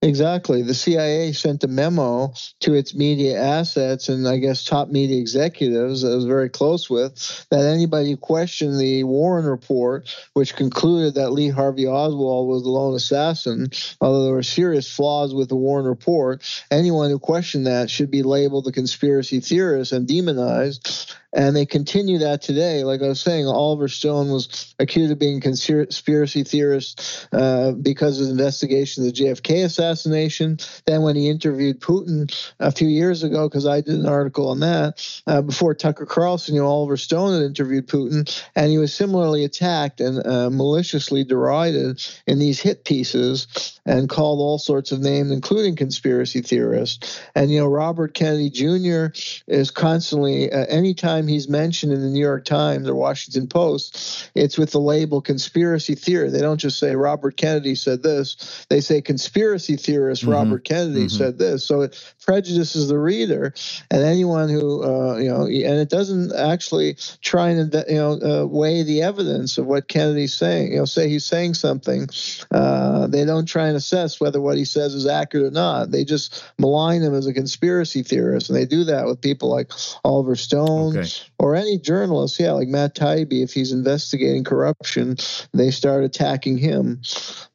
Exactly. The CIA sent a memo to its media assets and I guess top media executives that I was very close with that anybody who questioned the Warren report, which concluded that Lee Harvey Oswald was the lone assassin, although there were serious flaws with the Warren report, anyone who questioned that should be labeled a conspiracy theorist and demonized. And they continue that today. Like I was saying, Oliver Stone was accused of being conspiracy theorist uh, because of the investigation of the JFK assassination. Then, when he interviewed Putin a few years ago, because I did an article on that, uh, before Tucker Carlson, you know, Oliver Stone had interviewed Putin, and he was similarly attacked and uh, maliciously derided in these hit pieces and called all sorts of names, including conspiracy theorists. And, you know, Robert Kennedy Jr. is constantly, uh, anytime he's mentioned in the New York Times or Washington Post, it's with the label conspiracy theory. They don't just say Robert Kennedy said this, they say conspiracy theorist mm-hmm. Robert Kennedy mm-hmm. said this. So it prejudices the reader and anyone who, uh, you know, and it doesn't actually try and, you know, uh, weigh the evidence of what Kennedy's saying. You know, say he's saying something, uh, they don't try and assess whether what he says is accurate or not. They just malign him as a conspiracy theorist, and they do that with people like Oliver Stone okay. Or any journalist. Yeah, like Matt Taibbi, if he's investigating corruption, they start attacking him,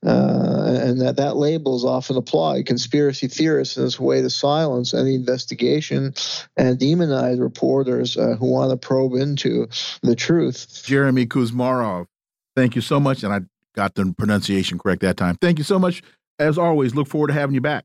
uh, and that that label is often applied. Conspiracy theorists in this way to silence any investigation and demonize reporters uh, who want to probe into the truth. Jeremy Kuzmarov, thank you so much, and I got the pronunciation correct that time. Thank you so much. As always, look forward to having you back.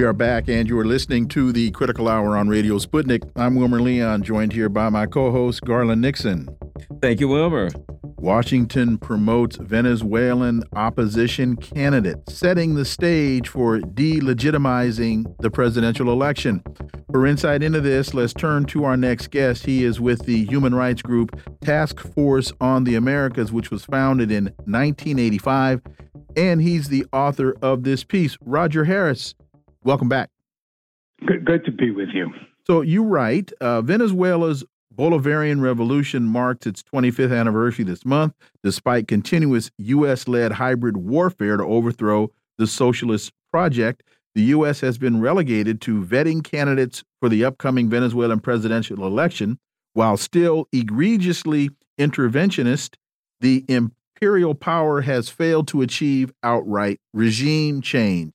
We are back, and you are listening to the Critical Hour on Radio Sputnik. I'm Wilmer Leon, joined here by my co host, Garland Nixon. Thank you, Wilmer. Washington promotes Venezuelan opposition candidate, setting the stage for delegitimizing the presidential election. For insight into this, let's turn to our next guest. He is with the human rights group Task Force on the Americas, which was founded in 1985, and he's the author of this piece. Roger Harris Welcome back. Good, good to be with you. So you write uh, Venezuela's Bolivarian Revolution marks its 25th anniversary this month, despite continuous U.S. led hybrid warfare to overthrow the socialist project. The U.S. has been relegated to vetting candidates for the upcoming Venezuelan presidential election, while still egregiously interventionist. The imperial power has failed to achieve outright regime change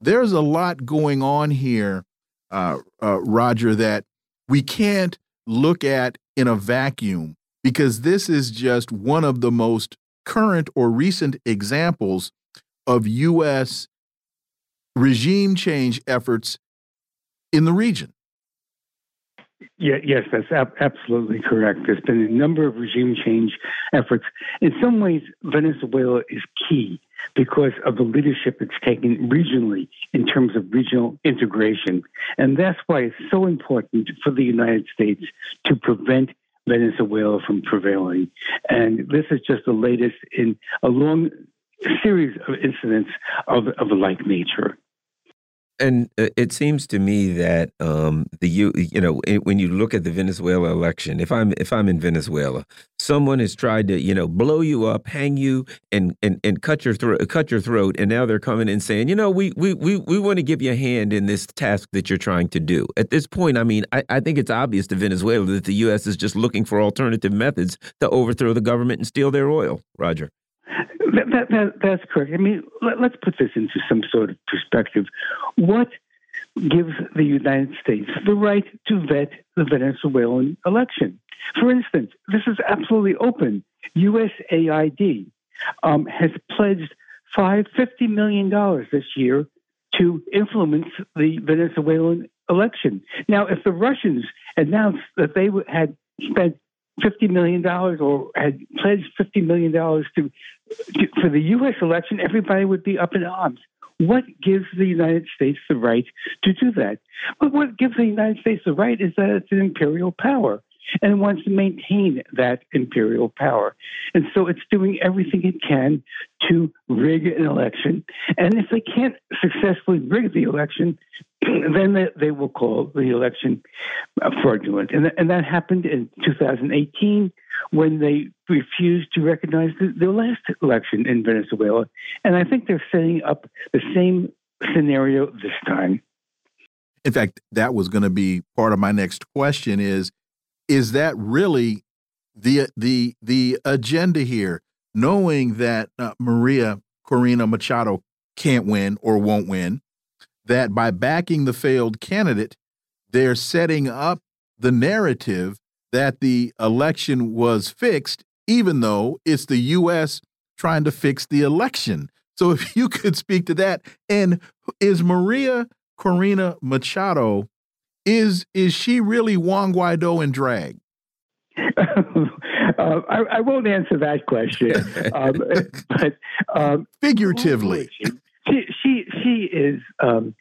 there's a lot going on here, uh, uh, Roger, that we can't look at in a vacuum because this is just one of the most current or recent examples of U.S. regime change efforts in the region. Yeah, yes, that's ab absolutely correct. There's been a number of regime change efforts. In some ways, Venezuela is key because of the leadership it's taken regionally in terms of regional integration. And that's why it's so important for the United States to prevent Venezuela from prevailing. And this is just the latest in a long series of incidents of, of a like nature and uh, it seems to me that um, the you you know when you look at the Venezuela election, if I'm if I'm in Venezuela, someone has tried to you know blow you up, hang you, and and and cut your throat, cut your throat, and now they're coming and saying, you know, we we we we want to give you a hand in this task that you're trying to do. At this point, I mean, I, I think it's obvious to Venezuela that the U.S. is just looking for alternative methods to overthrow the government and steal their oil. Roger. That, that, that, that's correct. I mean, let, us put this into some sort of perspective. What gives the United States the right to vet the Venezuelan election? For instance, this is absolutely open. USAID um, has pledged five fifty million dollars this year to influence the Venezuelan election. Now, if the Russians announced that they had spent fifty million dollars or had pledged fifty million dollars to, to, for the U.S. election, everybody would be up in arms. What gives the United States the right to do that? But what gives the United States the right is that it's an imperial power and wants to maintain that imperial power. And so it's doing everything it can to rig an election. And if they can't successfully rig the election, then they, they, will call the election fraudulent. And, and that happened in 2018 when they refused to recognize the, the last election in Venezuela. And I think they're setting up the same scenario this time. In fact, that was going to be part of my next question is is that really the the the agenda here? Knowing that uh, Maria Corina Machado can't win or won't win that by backing the failed candidate they're setting up the narrative that the election was fixed even though it's the US trying to fix the election. So if you could speak to that. And is Maria Corina Machado is is she really Juan Guaido in drag? uh, I, I, won't answer that question, um, but um, figuratively, she she, she is um,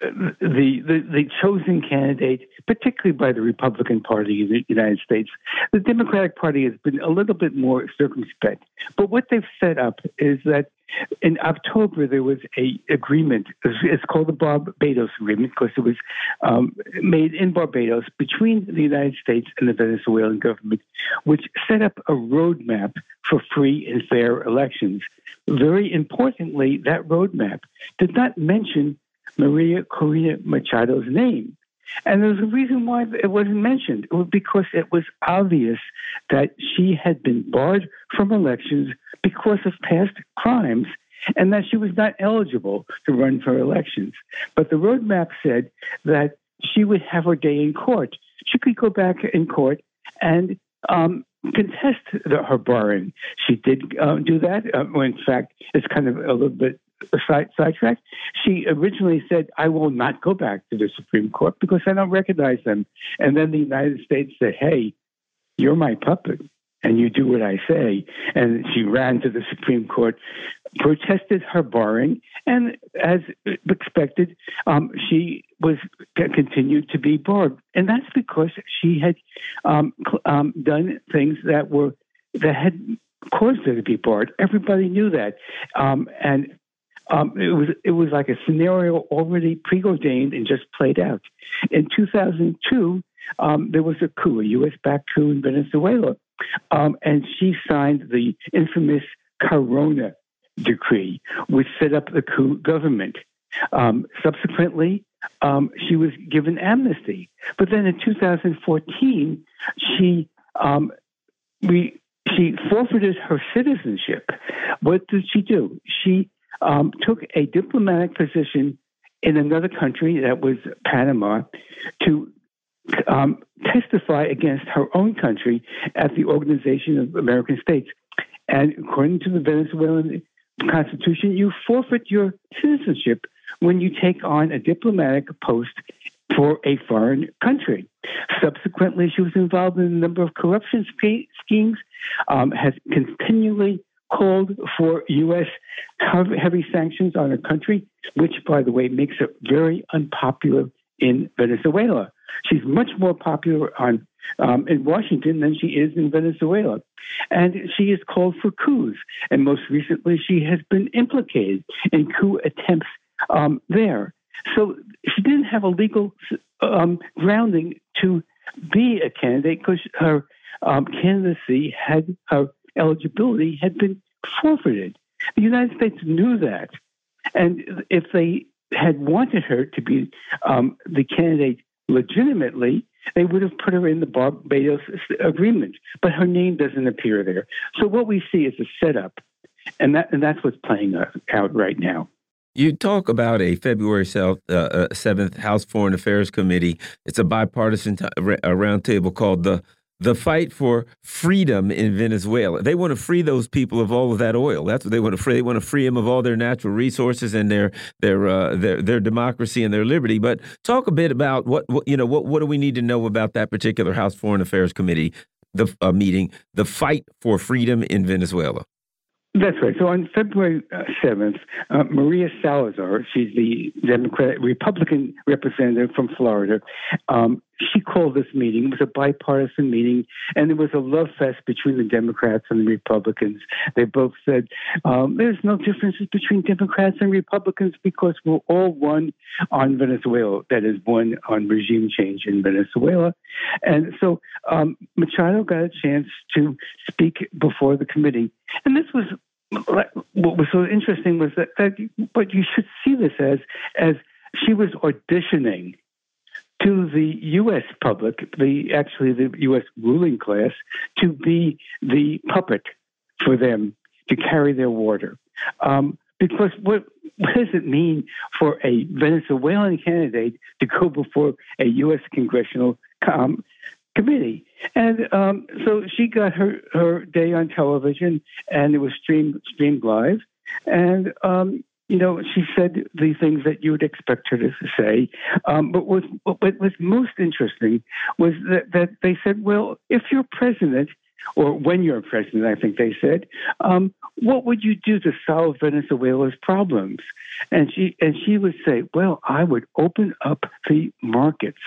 the, the the chosen candidate, particularly by the Republican Party in the United States. The Democratic Party has been a little bit more circumspect, but what they've set up is that in October there was a agreement. It's called the Barbados Agreement because it was um, made in Barbados between the United States and the Venezuelan government, which set up a roadmap for free and fair elections. Very importantly, that roadmap did not mention Maria Corina Machado's name. And there's a reason why it wasn't mentioned. It was because it was obvious that she had been barred from elections because of past crimes and that she was not eligible to run for elections. But the roadmap said that she would have her day in court. She could go back in court and um, contest the, her barring. She did uh, do that. Uh, in fact, it's kind of a little bit side, sidetracked. She originally said, I will not go back to the Supreme Court because I don't recognize them. And then the United States said, Hey, you're my puppet and you do what I say. And she ran to the Supreme Court, protested her barring, and as expected, um, she was continued to be barred. And that's because she had um, um, done things that were that had caused her to be barred. Everybody knew that, um, and um, it was it was like a scenario already preordained and just played out. In 2002, um, there was a coup, a U.S.-backed coup in Venezuela, um, and she signed the infamous Carmona decree, which set up the coup government. Um, subsequently, um, she was given amnesty, but then in 2014, she um, we she forfeited her citizenship. What did she do? She um, took a diplomatic position in another country, that was Panama, to um, testify against her own country at the Organization of American States. And according to the Venezuelan constitution, you forfeit your citizenship when you take on a diplomatic post for a foreign country. Subsequently, she was involved in a number of corruption schemes, um, has continually called for U.S. heavy sanctions on a country, which, by the way, makes her very unpopular in Venezuela. She's much more popular on um, in Washington than she is in Venezuela. And she is called for coups. And most recently, she has been implicated in coup attempts um, there. So she didn't have a legal um, grounding to be a candidate because her um, candidacy had her eligibility had been forfeited. The United States knew that. And if they had wanted her to be um, the candidate legitimately, they would have put her in the Barbados agreement. But her name doesn't appear there. So what we see is a setup, and that and that's what's playing out right now. You talk about a February 7th, uh, 7th uh, House Foreign Affairs Committee. It's a bipartisan roundtable called the the fight for freedom in Venezuela. They want to free those people of all of that oil. That's what they want to free. They want to free them of all their natural resources and their their uh, their their democracy and their liberty. But talk a bit about what, what you know. What what do we need to know about that particular House Foreign Affairs Committee the uh, meeting, the fight for freedom in Venezuela? That's right. So on February 7th, uh, uh, Maria Salazar, she's the Democratic Republican representative from Florida, um, she called this meeting. It was a bipartisan meeting, and it was a love fest between the Democrats and the Republicans. They both said um, there's no differences between Democrats and Republicans because we're all one on Venezuela. That is, one on regime change in Venezuela. And so um, Machado got a chance to speak before the committee. And this was what was so interesting was that, that but you should see this as as she was auditioning to the U.S. public, the actually the U.S. ruling class, to be the puppet for them to carry their water. Um, because what, what does it mean for a Venezuelan candidate to go before a U.S. congressional um, committee? And um, so she got her, her day on television, and it was streamed streamed live. And um, you know, she said the things that you would expect her to say. Um, but what, what was most interesting was that, that they said, well, if you're president, or when you're president, I think they said, um, what would you do to solve Venezuela's problems? And she and she would say, well, I would open up the markets.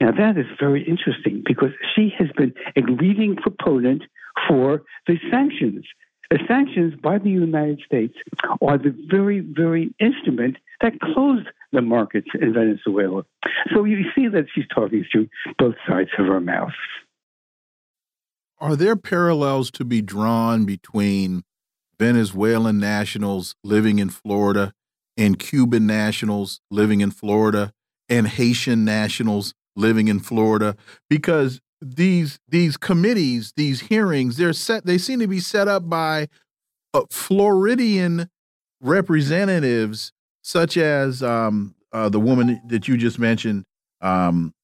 Now that is very interesting because she has been a leading proponent for the sanctions. The sanctions by the United States are the very, very instrument that closed the markets in Venezuela. So you see that she's talking through both sides of her mouth. Are there parallels to be drawn between Venezuelan nationals living in Florida and Cuban nationals living in Florida and Haitian nationals living in Florida? Because these these committees, these hearings, they're set. They seem to be set up by uh, Floridian representatives, such as um, uh, the woman that you just mentioned, um,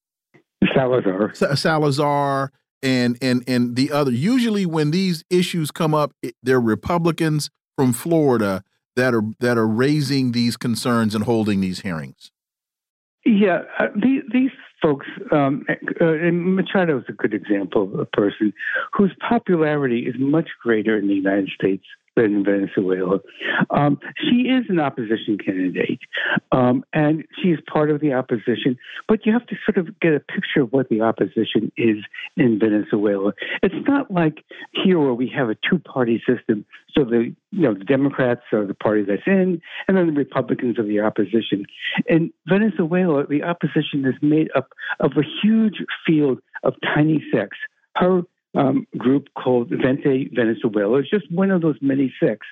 Salazar. Salazar, and and and the other. Usually, when these issues come up, they're Republicans from Florida that are that are raising these concerns and holding these hearings. Yeah, uh, these, these folks, um, uh, and Machado is a good example of a person whose popularity is much greater in the United States in Venezuela. Um, she is an opposition candidate, um, and she is part of the opposition. But you have to sort of get a picture of what the opposition is in Venezuela. It's not like here where we have a two-party system. So the you know the Democrats are the party that's in, and then the Republicans are the opposition. In Venezuela, the opposition is made up of a huge field of tiny sects. Her um, group called Vente Venezuela. It's just one of those many six.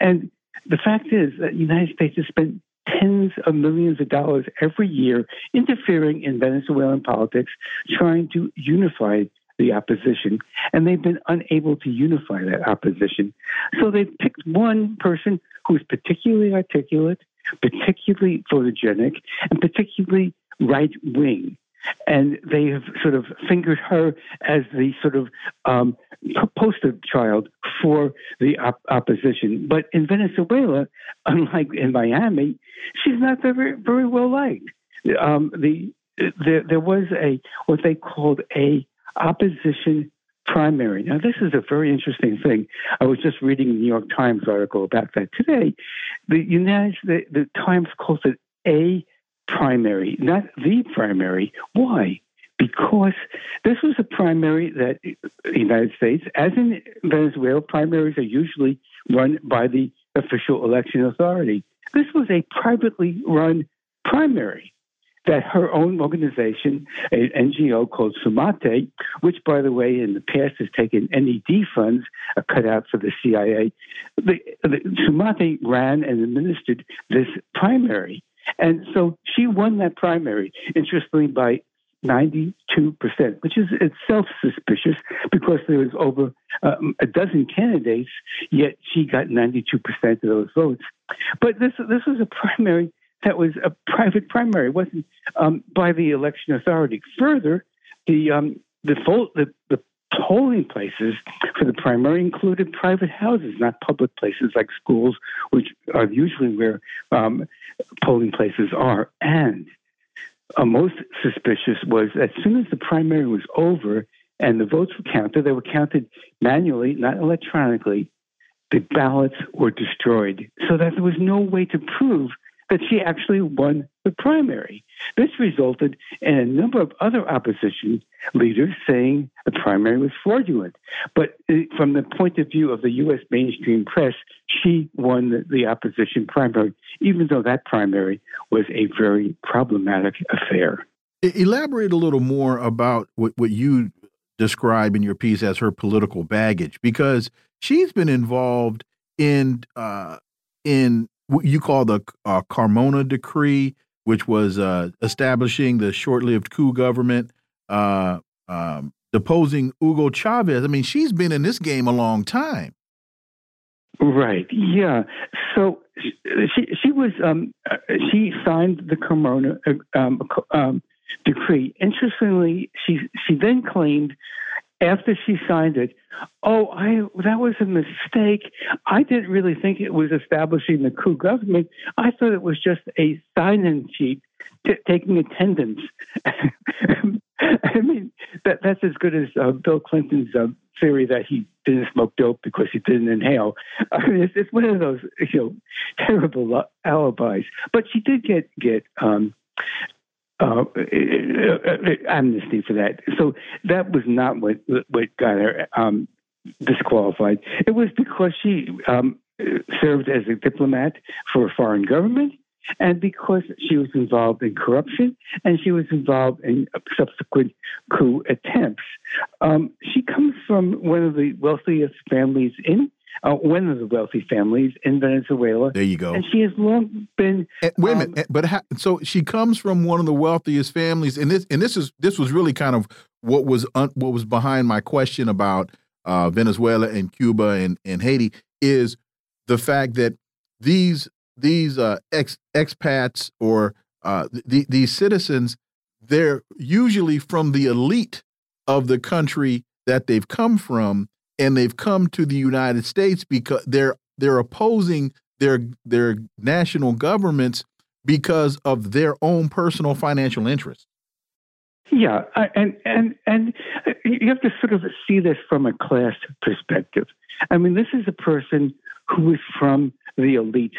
And the fact is that the United States has spent tens of millions of dollars every year interfering in Venezuelan politics, trying to unify the opposition, and they've been unable to unify that opposition. So they've picked one person who's particularly articulate, particularly photogenic, and particularly right wing and they have sort of fingered her as the sort of um, poster child for the op- opposition. But in Venezuela, unlike in Miami, she's not very very well liked. Um, the there, there was a what they called a opposition primary. Now, this is a very interesting thing. I was just reading a New York Times article about that today. The United the, the Times calls it a primary, not the primary. Why? Because this was a primary that the United States, as in Venezuela, primaries are usually run by the official election authority. This was a privately run primary that her own organization, an NGO called Sumate, which, by the way, in the past has taken NED funds, uh, a cutout for the CIA, the, the, Sumate ran and administered this primary. And so she won that primary, interestingly, by 92%, which is itself suspicious because there was over um, a dozen candidates, yet she got 92% of those votes. But this, this was a primary that was a private primary, it wasn't um, by the election authority. Further, the, um, the, the, the polling places for the primary included private houses, not public places like schools, which are usually where um, polling places are. And uh, most suspicious was as soon as the primary was over and the votes were counted, they were counted manually, not electronically. the ballots were destroyed so that there was no way to prove that she actually won the primary. This resulted in a number of other opposition leaders saying the primary was fraudulent. But uh, from the point of view of the U.S. mainstream press, she won the, opposition primary, even though that primary was a very problematic affair. Elaborate a little more about what, what you describe in your piece as her political baggage, because she's been involved in uh, in you call the uh, Carmona Decree, which was uh, establishing the short-lived coup government, uh, um, deposing Hugo Chavez. I mean, she's been in this game a long time. Right. Yeah. So she she was um, uh, she signed the Carmona uh, um, um, decree. Interestingly, she she then claimed after she signed it, oh, I that was a mistake. I didn't really think it was establishing the coup government. I thought it was just a sign-in sheet taking attendance. I mean, that that's as good as uh, Bill Clinton's uh, theory that he didn't smoke dope because he didn't inhale. I mean, it's, it's one of those you know terrible alibis. But she did get get um, uh, amnesty for that. So that was not what what got her um, disqualified. It was because she um, served as a diplomat for a foreign government, and because she was involved in corruption and she was involved in subsequent coup attempts. Um, she comes from one of the wealthiest families in uh, one of the wealthy families in Venezuela. There you go. And she has long been. And, wait a minute, um, but how, so she comes from one of the wealthiest families, and this and this is this was really kind of what was un, what was behind my question about uh, Venezuela and Cuba and and Haiti is the fact that these these uh, ex expats or uh, the, these citizens they're usually from the elite of the country that they've come from and they've come to the United States because they're they're opposing their their national governments because of their own personal financial interests. Yeah, and and and uh, you have to sort of see this from a class perspective. I mean, this is a person who is from the elite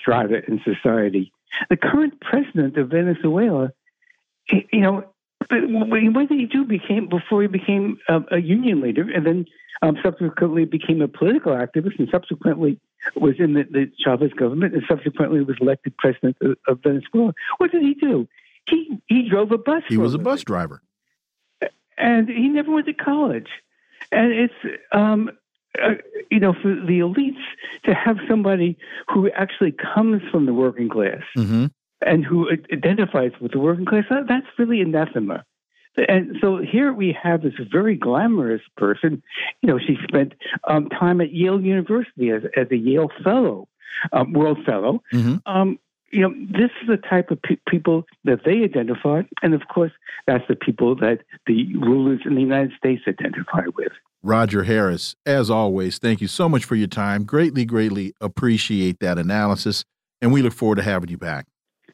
strata in society. The current president of Venezuela, you know, what did he do? Became before he became a, a union leader, and then um, subsequently became a political activist, and subsequently was in the, the Chavez government, and subsequently was elected president of, of, Venezuela. What did he do? He he drove a bus. He was a bus driver, and he never went to college. And it's um, uh, you know for the elites to have somebody who actually comes from the working class. Mm-hmm and who identifies with the working class, that's really anathema. And so here we have this very glamorous person. You know, she spent um, time at Yale University as, as a Yale Fellow, um, World Fellow. Mm-hmm. Um, you know, this is the type of pe- people that they identify, and of course, that's the people that the rulers in the United States identify with. Roger Harris, as always, thank you so much for your time. Greatly, greatly appreciate that analysis, and we look forward to having you back.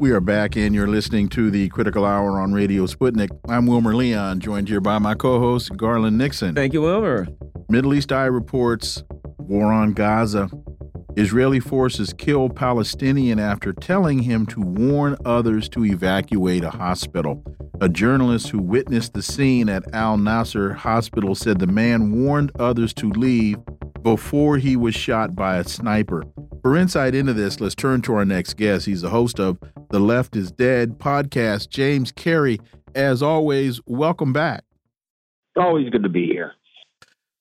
We are back, and you're listening to the Critical Hour on Radio Sputnik. I'm Wilmer Leon, joined here by my co host, Garland Nixon. Thank you, Wilmer. Middle East Eye reports war on Gaza. Israeli forces kill Palestinian after telling him to warn others to evacuate a hospital. A journalist who witnessed the scene at Al Nasser Hospital said the man warned others to leave before he was shot by a sniper. For insight into this, let's turn to our next guest. He's the host of the Left is Dead podcast, James Carey. As always, welcome back. Always good to be here.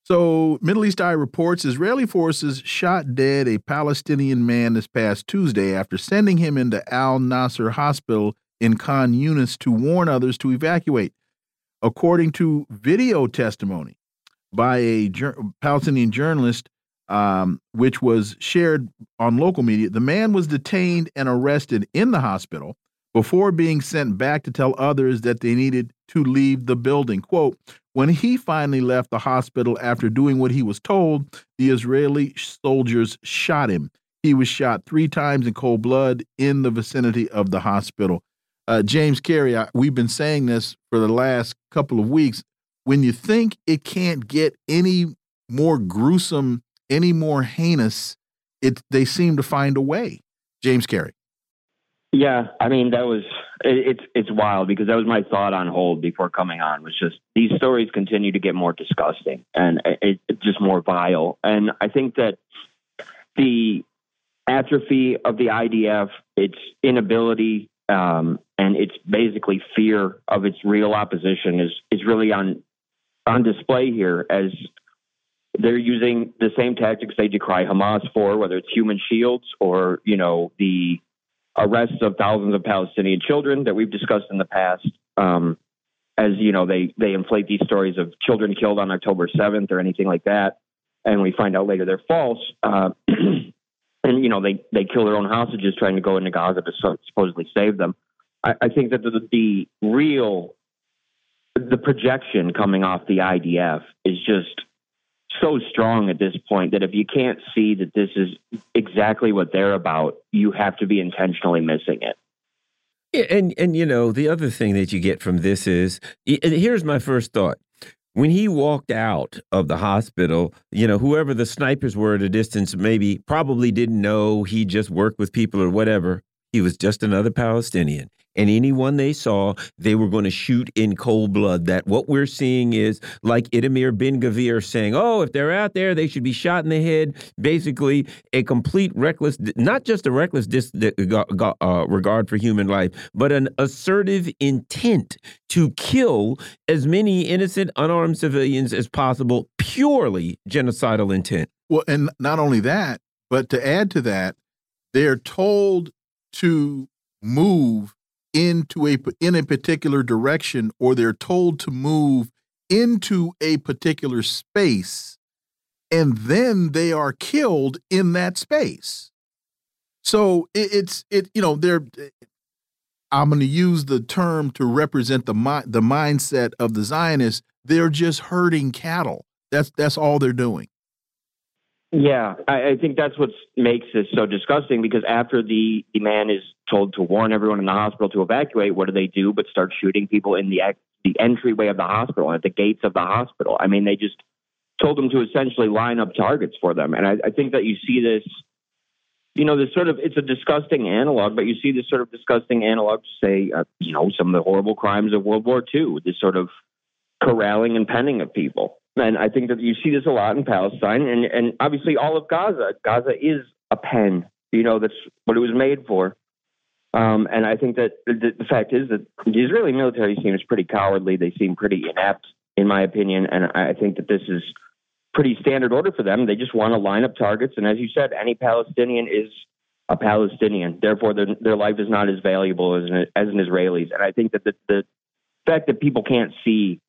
So, Middle East Eye reports Israeli forces shot dead a Palestinian man this past Tuesday after sending him into Al Nasser Hospital in Khan Yunis to warn others to evacuate. According to video testimony, by a Palestinian journalist, um, which was shared on local media. The man was detained and arrested in the hospital before being sent back to tell others that they needed to leave the building. Quote, when he finally left the hospital after doing what he was told, the Israeli soldiers shot him. He was shot three times in cold blood in the vicinity of the hospital. Uh, James Carey, I, we've been saying this for the last couple of weeks. When you think it can't get any more gruesome, any more heinous, it they seem to find a way. James Carey. Yeah, I mean that was it, it's it's wild because that was my thought on hold before coming on was just these stories continue to get more disgusting and it, it's just more vile, and I think that the atrophy of the IDF, its inability, um, and its basically fear of its real opposition is is really on on display here as they're using the same tactics they decry Hamas for, whether it's human shields or you know the arrests of thousands of Palestinian children that we've discussed in the past. Um, as you know, they they inflate these stories of children killed on October 7th or anything like that, and we find out later they're false. Uh, and you know they they kill their own hostages trying to go into Gaza to supposedly save them. I, I think that the, the real the projection coming off the IDF is just so strong at this point that if you can't see that this is exactly what they're about, you have to be intentionally missing it. Yeah, and and you know the other thing that you get from this is here's my first thought when he walked out of the hospital, you know, whoever the snipers were at a distance maybe probably didn't know he just worked with people or whatever. He was just another Palestinian and anyone they saw, they were going to shoot in cold blood. That what we're seeing is like Itamar Ben Gvir saying, "Oh, if they're out there, they should be shot in the head." Basically, a complete reckless, not just a reckless uh, regard for human life, but an assertive intent to kill as many innocent, unarmed civilians as possible, purely genocidal intent. Well, and not only that, but to add to that, they're told to move into a in a particular direction or they're told to move into a particular space and then they are killed in that space. So it, it's it you know they're i'm going to use the term to represent the the mindset of the zionists. They're just herding cattle. That's that's all they're doing. Yeah, I, I think that's what makes this so disgusting because after the, the man is told to warn everyone in the hospital to evacuate, what do they do but start shooting people in the the entryway of the hospital at the gates of the hospital? I mean, they just told them to essentially line up targets for them, and I, I think that you see this. You know, this sort of it's a disgusting analog, but you see this sort of disgusting analog to say, uh, you know, some of the horrible crimes of World War II, this sort of corralling and penning of people. And I think that you see this a lot in Palestine and, and obviously all of Gaza. Gaza is a pen. You know, that's what it was made for. Um, and I think that the, the, fact is that the Israeli military seems pretty cowardly. They seem pretty inept, in my opinion. And I think that this is pretty standard order for them. They just want to line up targets. And as you said, any Palestinian is a Palestinian. Therefore, their, their life is not as valuable as an, as an Israeli's. And I think that the, the fact that people can't see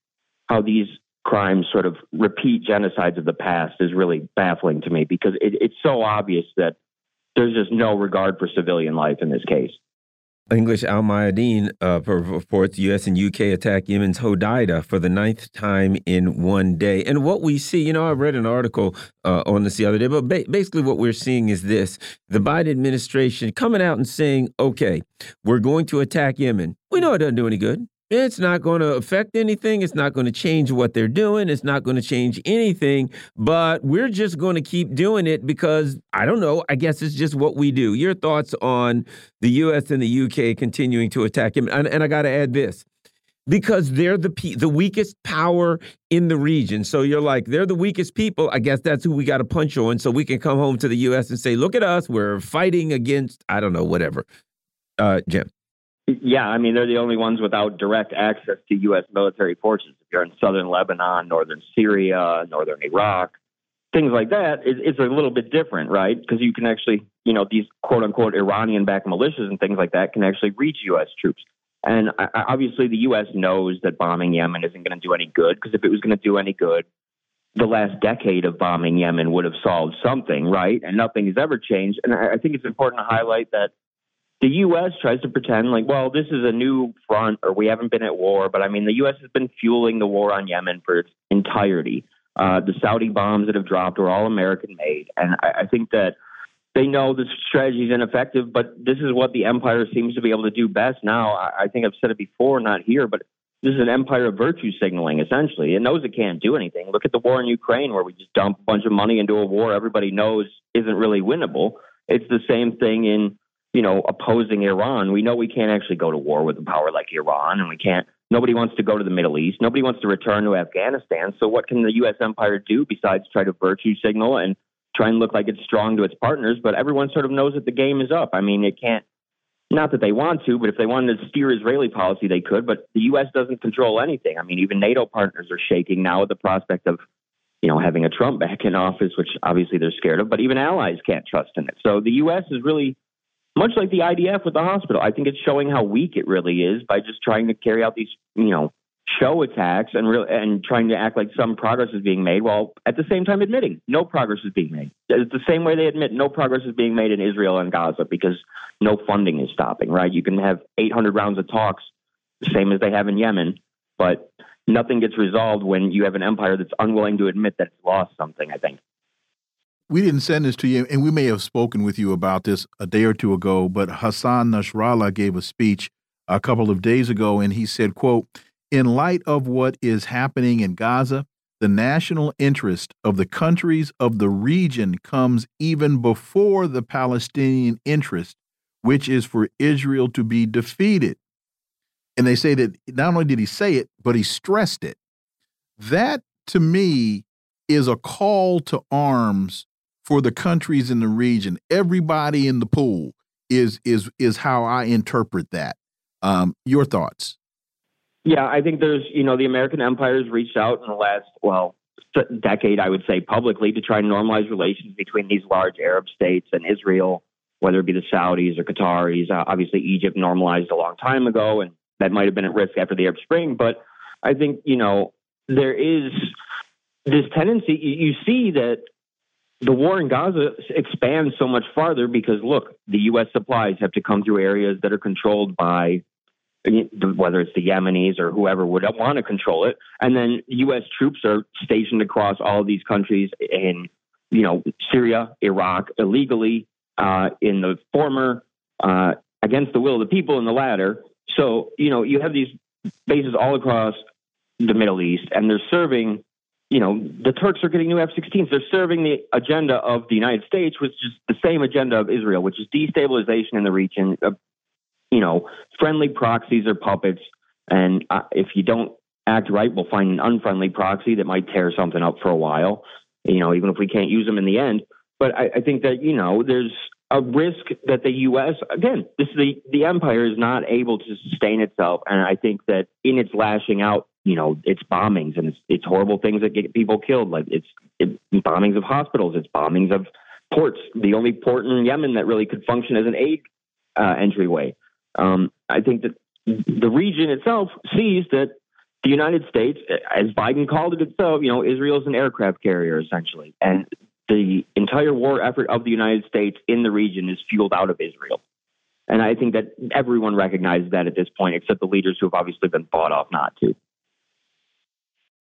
how these crimes sort of repeat genocides of the past is really baffling to me because it, it's so obvious that there's just no regard for civilian life in this case. English Al Mayadeen uh, reports U.S. and U.K. attack Yemen's Hodeida for the ninth time in one day. And what we see, you know, I read an article uh, on this the other day, but ba basically what we're seeing is this the Biden administration coming out and saying, okay, we're going to attack Yemen. We know it doesn't do any good. It's not going to affect anything. It's not going to change what they're doing. It's not going to change anything. But we're just going to keep doing it because I don't know. I guess it's just what we do. Your thoughts on the U.S. and the UK continuing to attack him? And, and I got to add this because they're the the weakest power in the region. So you're like, they're the weakest people. I guess that's who we got to punch on, so we can come home to the U.S. and say, look at us, we're fighting against I don't know whatever. Uh, Jim. Yeah, I mean, they're the only ones without direct access to U.S. military forces. If you're in southern Lebanon, northern Syria, northern Iraq, things like that, it, it's a little bit different, right? Because you can actually, you know, these quote unquote Iranian backed militias and things like that can actually reach U.S. troops. And obviously, the U.S. knows that bombing Yemen isn't going to do any good because if it was going to do any good, the last decade of bombing Yemen would have solved something, right? And nothing has ever changed. And I think it's important to highlight that the U.S. tries to pretend like, well, this is a new front or we haven't been at war. But I mean, the U.S. has been fueling the war on Yemen for its entirety. Uh, the Saudi bombs that have dropped were all American made. And I, I think that they know the strategy is ineffective, but this is what the empire seems to be able to do best now. I, I think I've said it before, not here, but this is an empire of virtue signaling, essentially. It knows it can't do anything. Look at the war in Ukraine, where we just dump a bunch of money into a war everybody knows isn't really winnable. It's the same thing in, you know, opposing Iran. We know we can't actually go to war with a power like Iran, and we can't. Nobody wants to go to the Middle East. Nobody wants to return to Afghanistan. So, what can the U.S. empire do besides try to virtue signal and try and look like it's strong to its partners? But everyone sort of knows that the game is up. I mean, it can't not that they want to, but if they wanted to steer Israeli policy, they could. But the U.S. doesn't control anything. I mean, even NATO partners are shaking now at the prospect of, you know, having a Trump back in office, which obviously they're scared of. But even allies can't trust in it. So the U.S. is really much like the IDF with the hospital. I think it's showing how weak it really is by just trying to carry out these, you know, show attacks and real and trying to act like some progress is being made while at the same time admitting no progress is being made. It's the same way they admit no progress is being made in Israel and Gaza because no funding is stopping, right? You can have 800 rounds of talks, the same as they have in Yemen, but nothing gets resolved when you have an empire that's unwilling to admit that it's lost something, I think. We didn't send this to you, and we may have spoken with you about this a day or two ago, but Hassan Nasrallah gave a speech a couple of days ago, and he said, quote, in light of what is happening in Gaza, the national interest of the countries of the region comes even before the Palestinian interest, which is for Israel to be defeated. And they say that not only did he say it, but he stressed it. That to me is a call to arms for the countries in the region. Everybody in the pool is is is how I interpret that. Um, your thoughts? Yeah, I think there's, you know, the American empire has reached out in the last, well, decade, I would say, publicly to try and normalize relations between these large Arab states and Israel, whether it be the Saudis or Qataris. Uh, obviously, Egypt normalized a long time ago, and that might have been at risk after the Arab Spring. But I think, you know, there is this tendency, you see that the war in Gaza expands so much farther because, look, the U.S. supplies have to come through areas that are controlled by whether it's the Yemenis or whoever would want to control it. And then U.S. troops are stationed across all these countries in, you know, Syria, Iraq, illegally, uh, in the former, uh, against the will of the people in the latter. So, you know, you have these bases all across the Middle East, and they're serving, you know, the Turks are getting new F 16s. They're serving the agenda of the United States, which is the same agenda of Israel, which is destabilization in the region, you know, friendly proxies are puppets. And uh, if you don't act right, we'll find an unfriendly proxy that might tear something up for a while, you know, even if we can't use them in the end. But I, I think that, you know, there's a risk that the U.S., again, this is the, the empire is not able to sustain itself. And I think that in its lashing out, you know, it's bombings and it's, it's horrible things that get people killed. Like it's it, bombings of hospitals, it's bombings of ports. The only port in Yemen that really could function as an aid uh, entryway. Um, I think that the region itself sees that the United States, as Biden called it itself, you know, Israel is an aircraft carrier essentially, and the entire war effort of the United States in the region is fueled out of Israel. And I think that everyone recognizes that at this point, except the leaders who have obviously been bought off not to.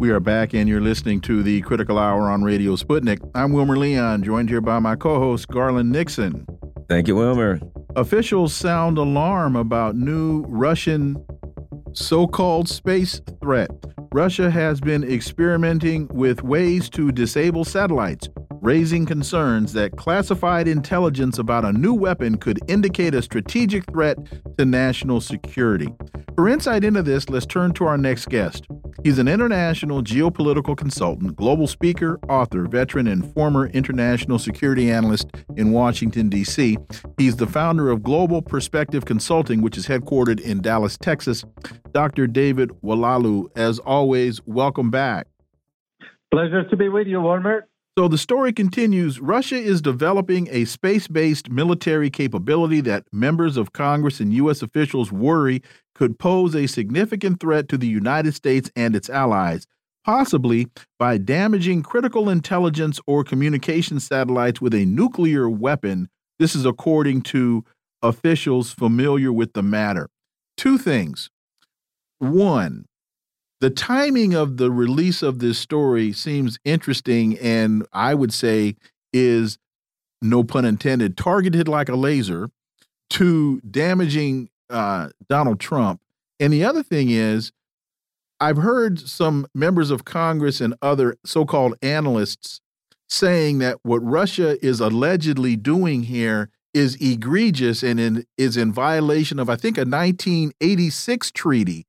We are back, and you're listening to the Critical Hour on Radio Sputnik. I'm Wilmer Leon, joined here by my co host, Garland Nixon. Thank you, Wilmer. Officials sound alarm about new Russian so called space threat. Russia has been experimenting with ways to disable satellites, raising concerns that classified intelligence about a new weapon could indicate a strategic threat to national security. For insight into this, let's turn to our next guest. He's an international geopolitical consultant, global speaker, author, veteran, and former international security analyst in Washington, D.C. He's the founder of Global Perspective Consulting, which is headquartered in Dallas, Texas. Dr. David Oualaalou, as always, welcome back. Pleasure to be with you, Wilmer. So the story continues Russia is developing a space based military capability that members of Congress and U.S. officials worry could pose a significant threat to the United States and its allies, possibly by damaging critical intelligence or communication satellites with a nuclear weapon. This is according to officials familiar with the matter. Two things. One, the timing of the release of this story seems interesting and I would say is no pun intended targeted like a laser to damaging uh, Donald Trump. And the other thing is, I've heard some members of Congress and other so called analysts saying that what Russia is allegedly doing here is egregious and in, is in violation of, I think, a 1986 treaty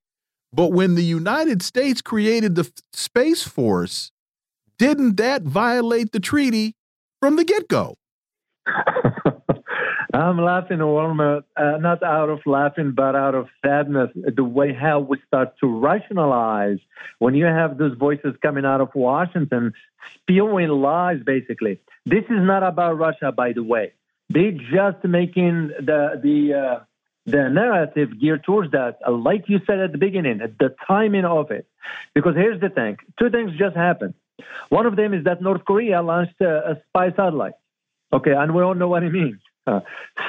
but when the United States created the Space Force, didn't that violate the treaty from the get go? I'm laughing, Wilmer, uh, not out of laughing, but out of sadness. The way how we start to rationalize when you have those voices coming out of Washington spewing lies, basically. This is not about Russia, by the way. They're just making the the uh, the narrative geared towards that, uh, like you said at the beginning, at the timing of it. Because here's the thing two things just happened. One of them is that North Korea launched a, a spy satellite. Okay, and we all know what it means. Uh,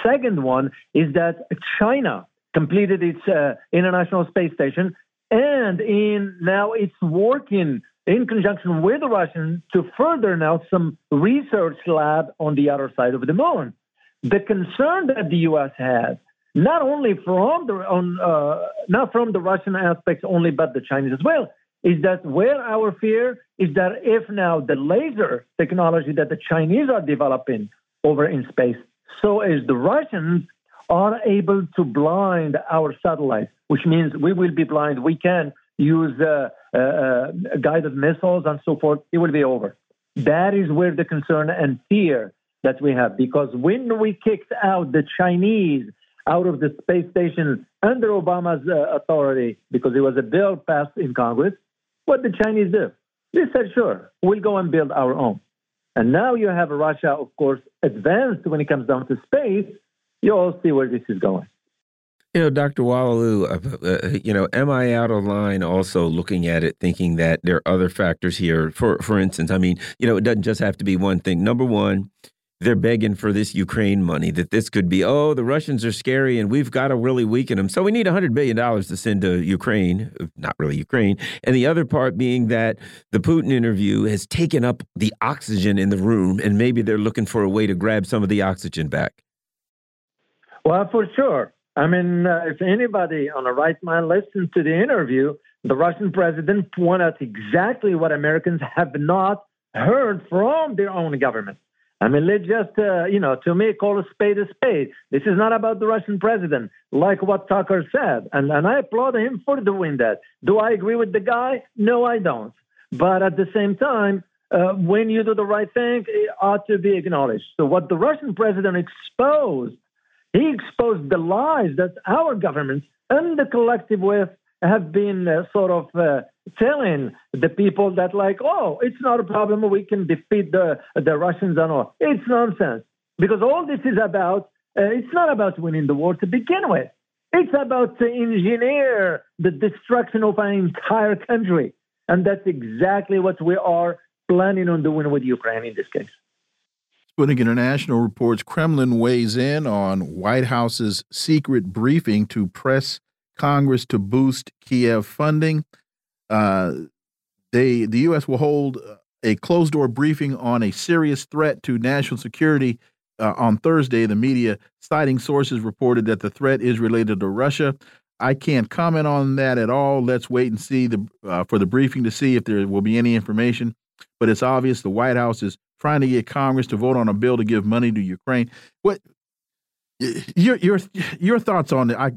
second one is that China completed its uh, International Space Station, and in now it's working in conjunction with the Russians to further now some research lab on the other side of the moon. The concern that the U.S. has not only from the on, uh, not from the Russian aspects only, but the Chinese as well, is that where our fear is that if now the laser technology that the Chinese are developing over in space, so is the Russians are able to blind our satellites, which means we will be blind. We can use uh, uh, uh guided missiles and so forth. It will be over. That is where the concern and fear that we have, because when we kicked out the Chinese out of the space station under Obama's uh, authority because it was a bill passed in Congress. What did Chinese do? They said, sure, we'll go and build our own. And now you have Russia, of course, advanced when it comes down to space. You all see where this is going. You know, Dr. Oualaalou, uh, uh, you know, am I out of line also looking at it, thinking that there are other factors here? For for instance, I mean, you know, it doesn't just have to be one thing. Number one, they're begging for this Ukraine money, that this could be, oh, the Russians are scary and we've got to really weaken them. So we need $100 billion to send to Ukraine, not really Ukraine. And the other part being that the Putin interview has taken up the oxygen in the room and maybe they're looking for a way to grab some of the oxygen back. Well, for sure. I mean, uh, if anybody on the right mind listens to the interview, the Russian president pointed out exactly what Americans have not heard from their own government. I mean, let's just, uh, you know, to me, call a spade a spade. This is not about the Russian president, like what Tucker said. And, and I applaud him for doing that. Do I agree with the guy? No, I don't. But at the same time, uh, when you do the right thing, it ought to be acknowledged. So, what the Russian president exposed, he exposed the lies that our government and the collective with have been uh, sort of uh, telling the people that like, oh, it's not a problem. We can defeat the the Russians and all. It's nonsense because all this is about. Uh, it's not about winning the war to begin with. It's about to engineer the destruction of an entire country, and that's exactly what we are planning on doing with Ukraine in this case. Sputnik International reports Kremlin weighs in on White House's secret briefing to press Congress to boost Kiev funding. Uh, they, the U.S. will hold a closed door briefing on a serious threat to national security uh, on Thursday. The media, citing sources, reported that the threat is related to Russia. I can't comment on that at all. Let's wait and see the uh, for the briefing to see if there will be any information. But it's obvious the White House is trying to get Congress to vote on a bill to give money to Ukraine. What your your your thoughts on it, I,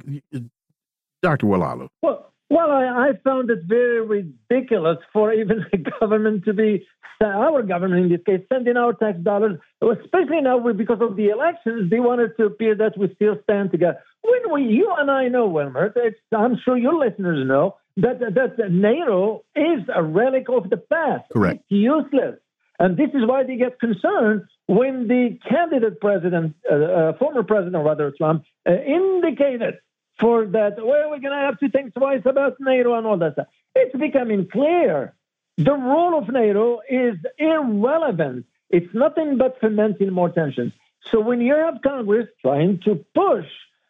Dr. Oualaalou? Well, well, I, I, found it very ridiculous for even the government to be our government in this case sending our tax dollars, especially now because of the elections. They wanted to appear that we still stand together. When we, you and I know, Wilmer, I'm sure your listeners know that that NATO is a relic of the past. Correct. It's useless. And this is why they get concerned when the candidate president, uh, uh, former president rather Trump, uh, indicated for that, well, we're going to have to think twice about NATO and all that stuff. It's becoming clear. The role of NATO is irrelevant. It's nothing but fomenting more tensions. So when you have Congress trying to push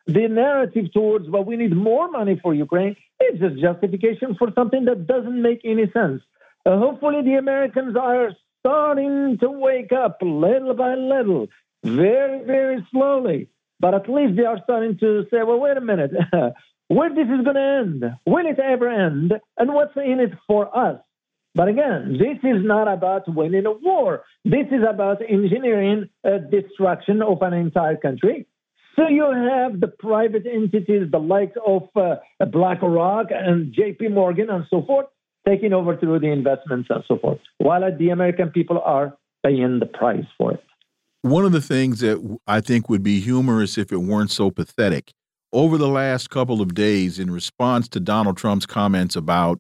the narrative towards, well, we need more money for Ukraine, it's just justification for something that doesn't make any sense. Uh, hopefully, the Americans are starting to wake up little by little, very, very slowly. But at least they are starting to say, well, wait a minute, where this is going to end? Will it ever end? And what's in it for us? But again, this is not about winning a war. This is about engineering a destruction of an entire country. So you have the private entities, the likes of uh, BlackRock and JP Morgan and so forth, taking over through the investments and so forth, while the American people are paying the price for it. One of the things that I think would be humorous if it weren't so pathetic, over the last couple of days, in response to Donald Trump's comments about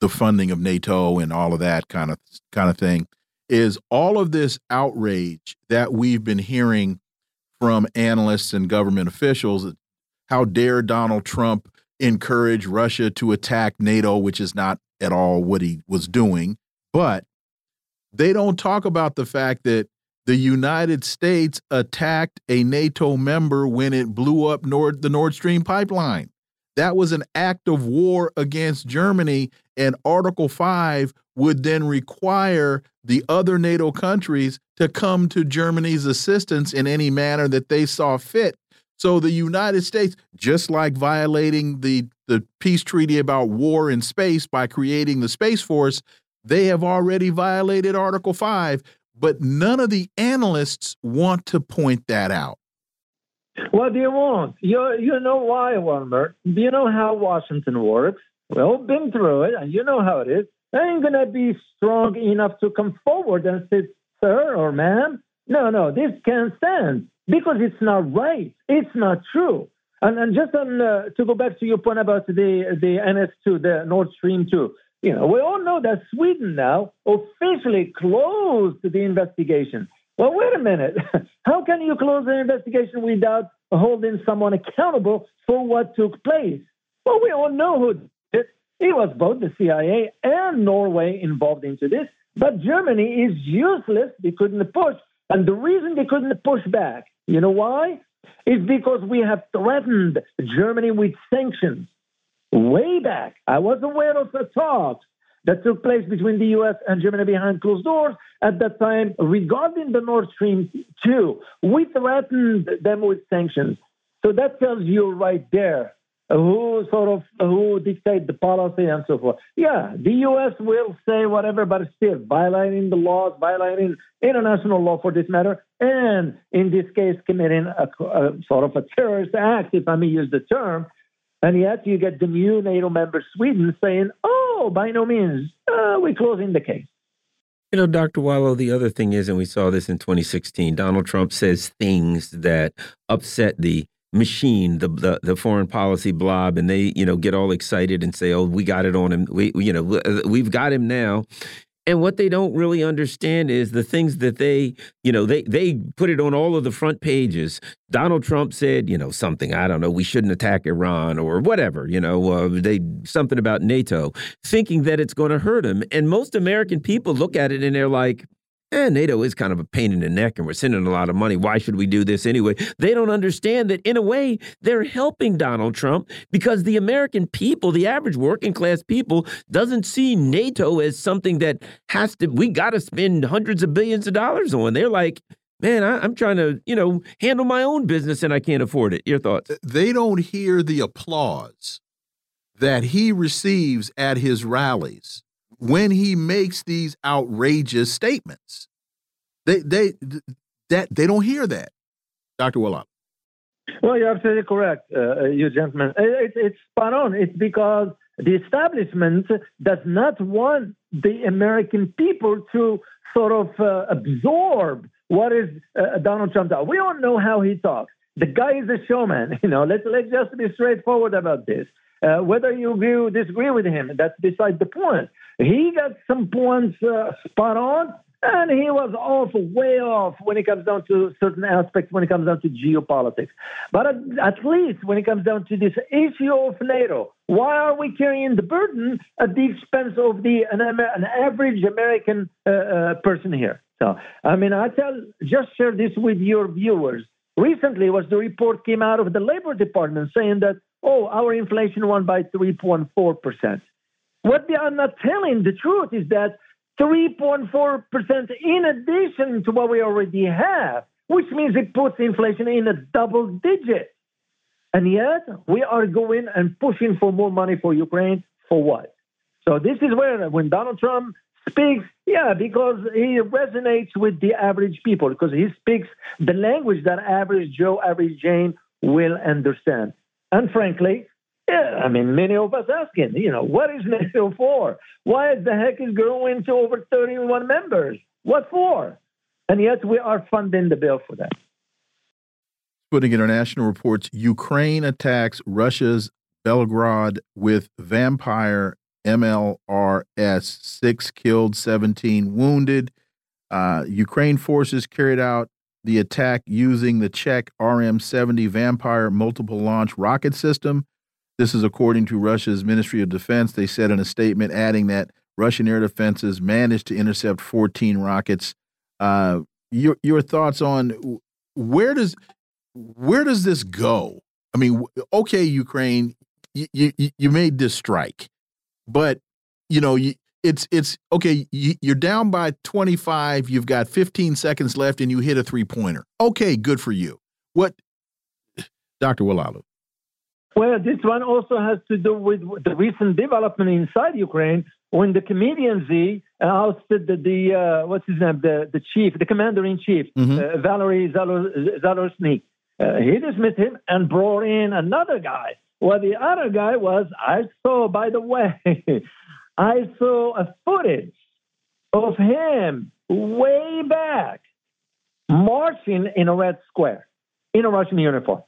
the funding of NATO and all of that kind of kind of thing, is all of this outrage that we've been hearing from analysts and government officials. How dare Donald Trump encourage Russia to attack NATO, which is not at all what he was doing. But they don't talk about the fact that the United States attacked a NATO member when it blew up Nord, the Nord Stream pipeline. That was an act of war against Germany, and Article 5 would then require the other NATO countries to come to Germany's assistance in any manner that they saw fit. So the United States, just like violating the, the peace treaty about war in space by creating the Space Force, they have already violated Article 5, but none of the analysts want to point that out. Well, they won't. You, you know why, Wilmer? You know how Washington works. We've been through it, and you know how it is. They ain't going to be strong enough to come forward and say, sir or ma'am, no, no, this can't stand because it's not right. It's not true. And, and just on, uh, to go back to your point about the, the NS2, the Nord Stream 2, you know, we all know that Sweden now officially closed the investigation. Well, wait a minute. How can you close an investigation without holding someone accountable for what took place? Well, we all know who did it. It was both the CIA and Norway involved into this. But Germany is useless. They couldn't push. And the reason they couldn't push back, you know why? Is because we have threatened Germany with sanctions way back. I was aware of the talks that took place between the US and Germany behind closed doors at that time regarding the Nord Stream 2. We threatened them with sanctions. So that tells you right there who sort of who dictate the policy and so forth. Yeah, the U.S. will say whatever, but still violating the laws, violating international law for this matter, and in this case committing a, a sort of a terrorist act, if I may use the term. And yet you get the new NATO member Sweden saying, "Oh, by no means, uh, we're closing the case." You know, Dr. Oualaalou, the other thing is, and we saw this in 2016, Donald Trump says things that upset the machine, the, the, the foreign policy blob, and they you know get all excited and say, "Oh, we got it on him. We you know uh, we've got him now." And what they don't really understand is the things that they, you know, they they put it on all of the front pages. Donald Trump said, you know, something I don't know, we shouldn't attack Iran or whatever, you know, uh, they something about NATO, thinking that it's going to hurt him. And most American people look at it and they're like, eh, NATO is kind of a pain in the neck and we're sending a lot of money. Why should we do this anyway? They don't understand that in a way they're helping Donald Trump because the American people, the average working class people, doesn't see NATO as something that has to, we got to spend hundreds of billions of dollars on. They're like, man, I, am trying to, you know, handle my own business and I can't afford it. Your thoughts? They don't hear the applause that he receives at his rallies when he makes these outrageous statements. They they that they don't hear that, Dr. Oualaalou. Well, you're absolutely correct, uh, you gentlemen. It, it's spot on. It's because the establishment does not want the American people to sort of uh, absorb what is uh, Donald Trump does. We don't know how he talks. The guy is a showman. You know, let's let's just be straightforward about this. Uh, whether you agree or disagree with him, that's beside the point. He got some points uh, spot on, and he was off, way off when it comes down to certain aspects, when it comes down to geopolitics. But at, at least when it comes down to this issue of NATO, why are we carrying the burden at the expense of the an, an average American uh, uh, person here? So, I mean, I tell, just share this with your viewers. Recently, was the report came out of the Labor Department saying that, oh, our inflation went by 3.4 percent. What they are not telling the truth is that 3.4% in addition to what we already have, which means it puts inflation in a double digit. And yet we are going and pushing for more money for Ukraine for what? So this is where when Donald Trump speaks, yeah, because he resonates with the average people, because he speaks the language that average Joe, average Jane will understand. And frankly, yeah, I mean, many of us asking, you know, what is NATO for? Why is the heck is growing to over 31 members? What for? And yet we are funding the bill for that. Sputnik International reports Ukraine attacks Russia's Belgorod with vampire MLRS. Six killed, 17 wounded. Uh, Ukraine forces carried out the attack using the Czech RM 70 Vampire multiple launch rocket system. This is according to Russia's Ministry of Defense. They said in a statement, adding that Russian air defenses managed to intercept 14 rockets. Uh, your your thoughts on where does where does this go? I mean, okay, Ukraine, you you, you made this strike, but you know you, it's it's okay. You, you're down by 25. You've got 15 seconds left, and you hit a three pointer. Okay, good for you. What, Doctor Oualaalou? Well, this one also has to do with the recent development inside Ukraine when the comedian Z ousted the, the uh, what's his name, the, the chief, the commander in chief, mm -hmm. uh, Valery Zaluzhnyi. Uh, he dismissed him and brought in another guy. Well, the other guy was, I saw, by the way, I saw a footage of him way back marching in a red square in a Russian uniform.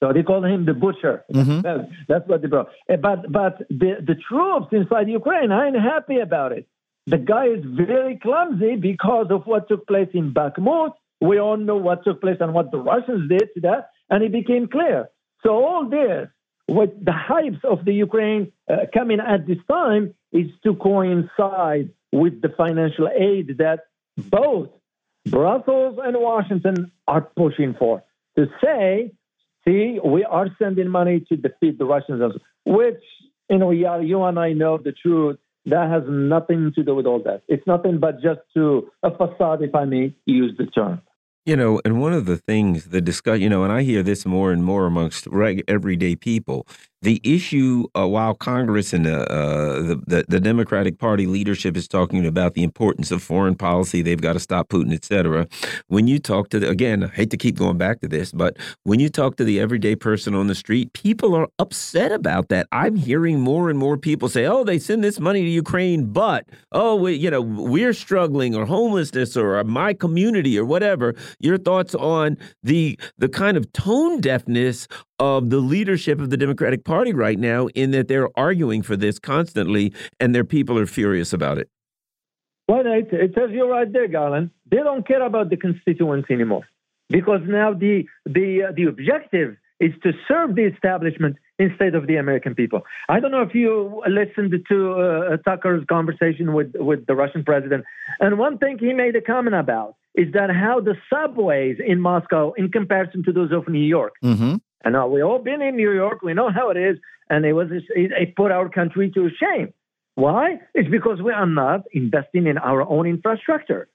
So they call him the butcher. Mm-hmm. That's, that's what they brought. Eh, but but the, the troops inside Ukraine I ain't happy about it. The guy is very clumsy because of what took place in Bakhmut. We all know what took place and what the Russians did to that, and it became clear. So all this, with the hypes of the Ukraine uh, coming at this time, is to coincide with the financial aid that both Brussels and Washington are pushing for. To say See, we are sending money to defeat the Russians, which, you know, yeah, you and I know the truth. That has nothing to do with all that. It's nothing but just to a facade, if I may use the term. You know, and one of the things the discuss, you know, and I hear this more and more amongst everyday people the issue uh, while Congress and uh, the, the, the Democratic Party leadership is talking about the importance of foreign policy, they've got to stop Putin, etc. When you talk to the, again, I hate to keep going back to this, but when you talk to the everyday person on the street, people are upset about that. I'm hearing more and more people say, "Oh, they send this money to Ukraine, but oh, we, you know, we're struggling or homelessness or my community or whatever." Your thoughts on the the kind of tone deafness of the leadership of the Democratic Party right now in that they're arguing for this constantly and their people are furious about it. Well, it, it tells you right there, Garland. They don't care about the constituents anymore because now the the uh, the objective is to serve the establishment instead of the American people. I don't know if you listened to uh, Tucker's conversation with with the Russian president, and one thing he made a comment about is that how the subways in Moscow, in comparison to those of New York, mm -hmm. And now we all been in New York. We know how it is. And it was it, put our country to shame. Why? It's because we are not investing in our own infrastructure.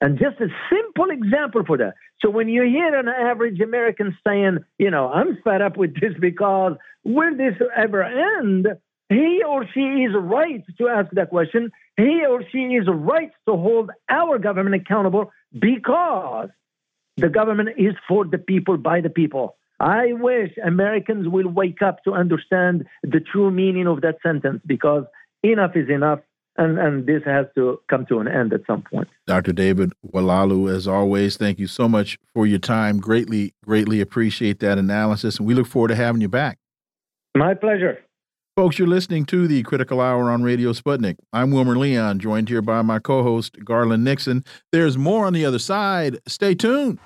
And just a simple example for that. So when you hear an average American saying, you know, I'm fed up with this because will this ever end? he or she is right to ask that question. He or she is right to hold our government accountable because the government is for the people, by the people. I wish Americans will wake up to understand the true meaning of that sentence because enough is enough. And, and this has to come to an end at some point. Dr. David Oualaalou, as always, thank you so much for your time. Greatly, greatly appreciate that analysis. And we look forward to having you back. My pleasure. Folks, you're listening to the Critical Hour on Radio Sputnik. I'm Wilmer Leon, joined here by my co host, Garland Nixon. There's more on the other side. Stay tuned.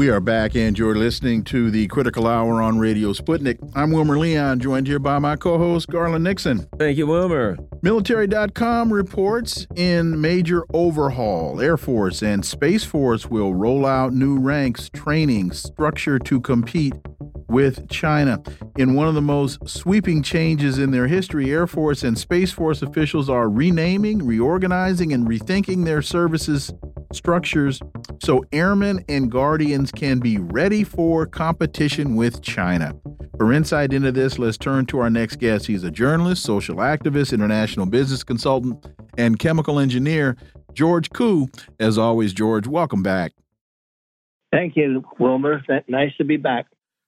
We are back, and you're listening to the Critical Hour on Radio Sputnik. I'm Wilmer Leon, joined here by my co host, Garland Nixon. Thank you, Wilmer. Military.com reports in major overhaul. Air Force and Space Force will roll out new ranks, training, structure to compete with China. In one of the most sweeping changes in their history, Air Force and Space Force officials are renaming, reorganizing, and rethinking their services structures so airmen and guardians can be ready for competition with China. For insight into this, let's turn to our next guest. He's a journalist, social activist, international business consultant, and chemical engineer, George Koo. As always, George, welcome back. Thank you, Wilmer. Nice to be back.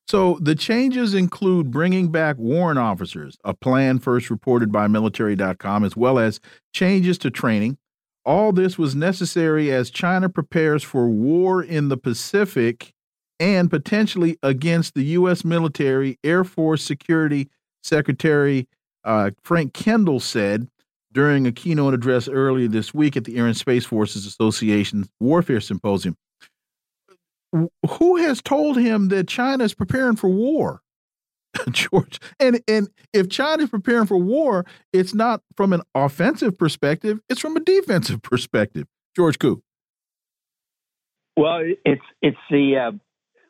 So, the changes include bringing back warrant officers, a plan first reported by military.com, as well as changes to training, all this was necessary as China prepares for war in the Pacific and potentially against the U.S. military. Air Force Security Secretary uh, Frank Kendall said during a keynote address earlier this week at the Air and Space Forces Association's Warfare Symposium. Who has told him that China is preparing for war? George. And and if China is preparing for war, it's not from an offensive perspective; it's from a defensive perspective. George Koo. Well, it's it's the uh,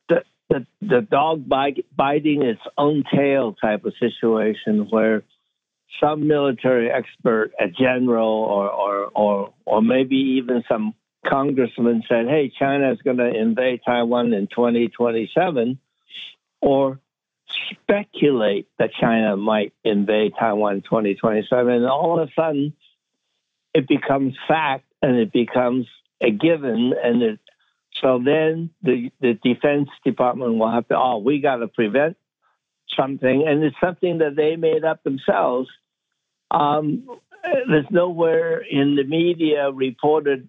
the, the the dog bite, biting its own tail type of situation where some military expert, a general, or or or, or maybe even some congressman said, "Hey, China is going to invade Taiwan in 2027," or speculate that China might invade Taiwan in 2027. And all of a sudden, it becomes fact and it becomes a given. And it, so then the, the Defense Department will have to, oh, we got to prevent something. And it's something that they made up themselves. Um, there's nowhere in the media reported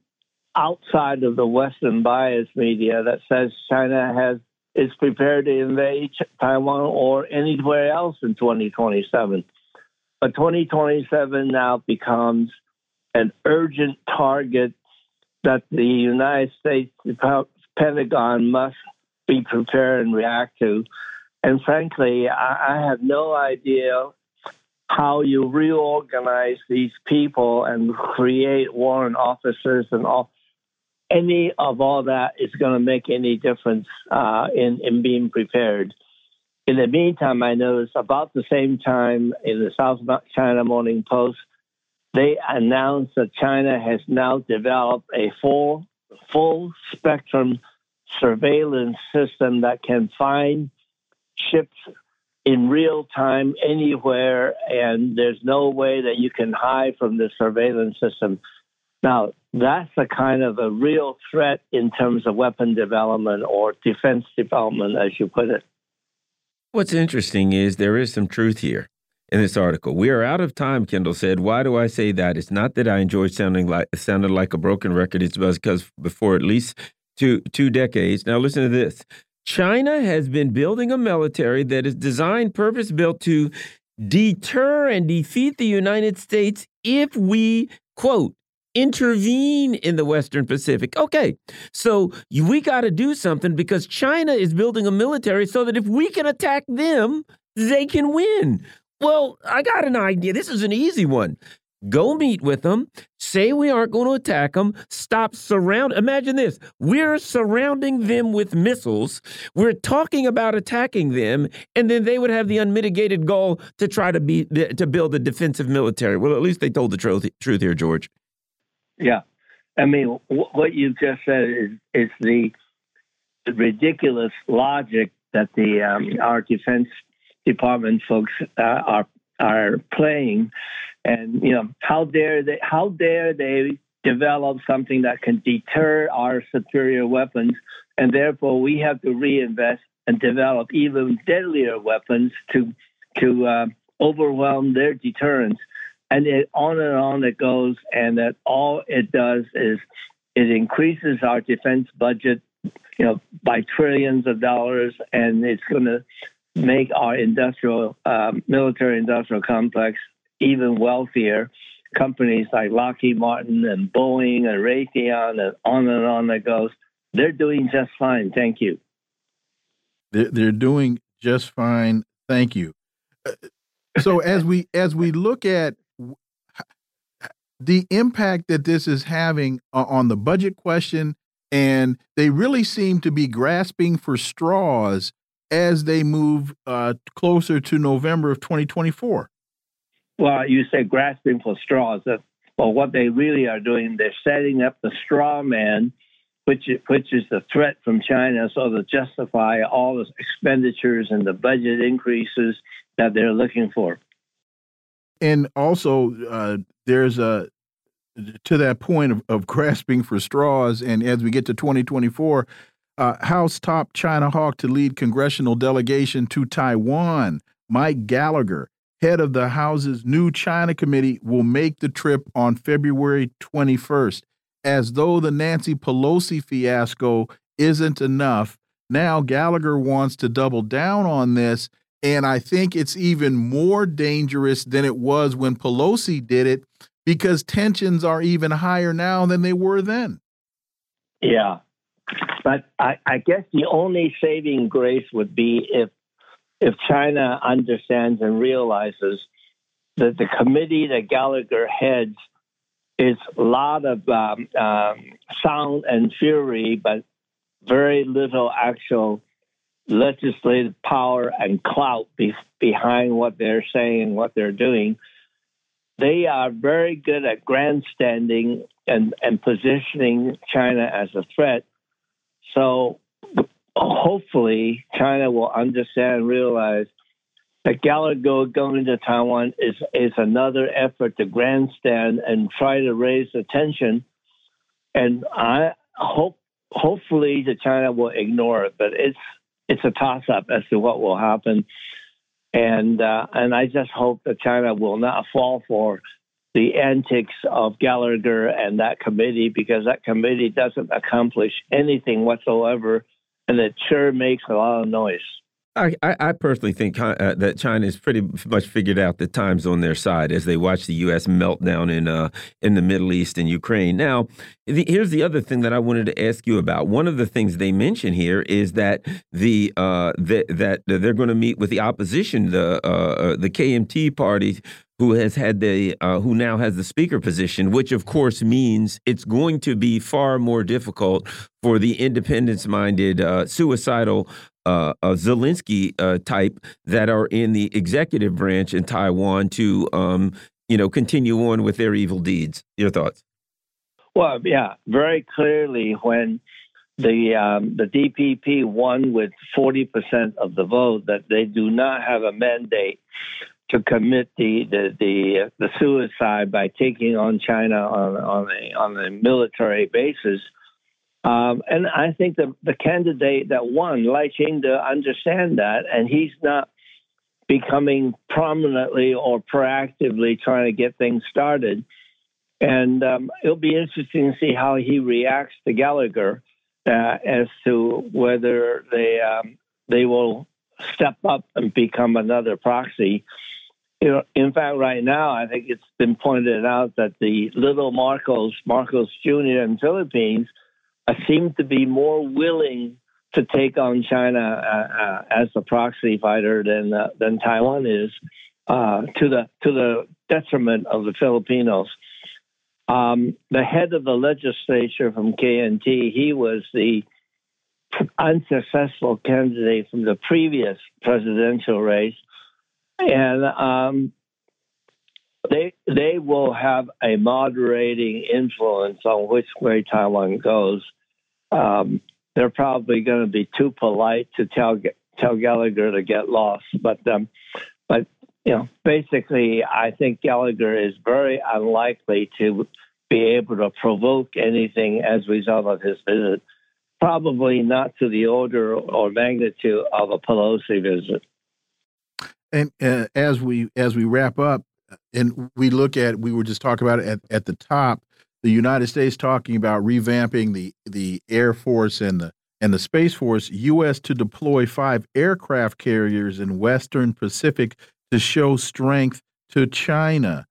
outside of the Western bias media that says China has is prepared to invade Taiwan or anywhere else in 2027. But 2027 now becomes an urgent target that the United States Pentagon must be prepared and react to. And frankly, I, have no idea how you reorganize these people and create warrant officers and all any of all that is going to make any difference uh, in, in being prepared. In the meantime, I noticed about the same time in the South China Morning Post, they announced that China has now developed a full, full spectrum surveillance system that can find ships in real time anywhere, and there's no way that you can hide from the surveillance system. Now, that's a kind of a real threat in terms of weapon development or defense development, as you put it. What's interesting is there is some truth here in this article. We are out of time, Kendall said. Why do I say that? It's not that I enjoy sounding like sounded like a broken record. It's because before at least two two decades. Now listen to this. China has been building a military that is designed, purpose built to deter and defeat the United States if we, quote, intervene in the Western Pacific. Okay, so we got to do something because China is building a military so that if we can attack them, they can win. Well, I got an idea. This is an easy one. go meet with them, say we aren't going to attack them, stop surround. Imagine this: we're surrounding them with missiles. We're talking about attacking them, and then they would have the unmitigated goal to try to be to build a defensive military. Well, at least they told the truth, truth here, George. Yeah, I mean, what you just said is is the ridiculous logic that the um, our defense department folks uh, are are playing, and you know how dare they how dare they develop something that can deter our superior weapons, and therefore we have to reinvest and develop even deadlier weapons to to uh, overwhelm their deterrence, and it, on and on it goes, and that all it does is it increases our defense budget you know, by trillions of dollars, and it's going to make our industrial, um, military industrial complex even wealthier. Companies like Lockheed Martin and Boeing and Raytheon and on and on it goes. They're doing just fine. Thank you. They're, they're doing just fine. Thank you. Uh, so as we as we look at the impact that this is having on the budget question and they really seem to be grasping for straws as they move uh, closer to November of 2024. Well, you say grasping for straws. Well, what they really are doing, they're setting up the straw man, which which is the threat from China, so to justify all the expenditures and the budget increases that they're looking for. And also, uh, there's a to that point of, of grasping for straws, and as we get to 2024, uh, House top China hawk to lead congressional delegation to Taiwan, Mike Gallagher, head of the House's new China committee, will make the trip on February 21st. As though the Nancy Pelosi fiasco isn't enough, now Gallagher wants to double down on this. And I think it's even more dangerous than it was when Pelosi did it because tensions are even higher now than they were then. Yeah. But I, I guess the only saving grace would be if if China understands and realizes that the committee that Gallagher heads is a lot of um, um, sound and fury, but very little actual legislative power and clout be- behind what they're saying, and what they're doing they are very good at grandstanding and, and positioning China as a threat. So hopefully China will understand and realize that Gallagher going to Taiwan is is another effort to grandstand and try to raise attention. And I hope hopefully the China will ignore it, but it's it's a toss up as to what will happen. And uh, and I just hope that China will not fall for the antics of Gallagher and that committee because that committee doesn't accomplish anything whatsoever, and it sure makes a lot of noise. I, I personally think uh, that China has pretty much figured out the times on their side as they watch the U.S. meltdown in uh, in the Middle East and Ukraine. Now, the, here's the other thing that I wanted to ask you about. One of the things they mention here is that the uh, that they're going to meet with the opposition, the uh, uh the KMT party, who has had the uh, who now has the speaker position, which of course means it's going to be far more difficult for the independence-minded, uh, suicidal uh, Zelensky uh, type that are in the executive branch in Taiwan to, um, you know, continue on with their evil deeds. Your thoughts? Well, yeah, very clearly when the um, the DPP won with forty percent of the vote, that they do not have a mandate to commit the the the, the suicide by taking on China on on a on a military basis. Um, and I think the, the candidate that won, Lai Ching-te, understand that, and he's not becoming prominently or proactively trying to get things started. And um, it'll be interesting to see how he reacts to Gallagher uh, as to whether they um, they will step up and become another proxy. You know, in fact, right now, I think it's been pointed out that the little Marcos, Marcos Jr. in Philippines – uh, seem to be more willing to take on China uh, uh, as a proxy fighter than uh, than Taiwan is. uh, to the to the detriment of the Filipinos. Um, the head of the legislature from KMT, he was the unsuccessful candidate from the previous presidential race, and um, they they will have a moderating influence on which way Taiwan goes. Um, they're probably going to be too polite to tell tell Gallagher to get lost, but um, but you know, basically, I think Gallagher is very unlikely to be able to provoke anything as a result of his visit. Probably not to the order or magnitude of a Pelosi visit. And uh, as we as we wrap up, and we look at, we were just talking about it at, at the top, the United States talking about revamping the the Air Force and the and the Space Force, U.S. to deploy five aircraft carriers in Western Pacific to show strength to China.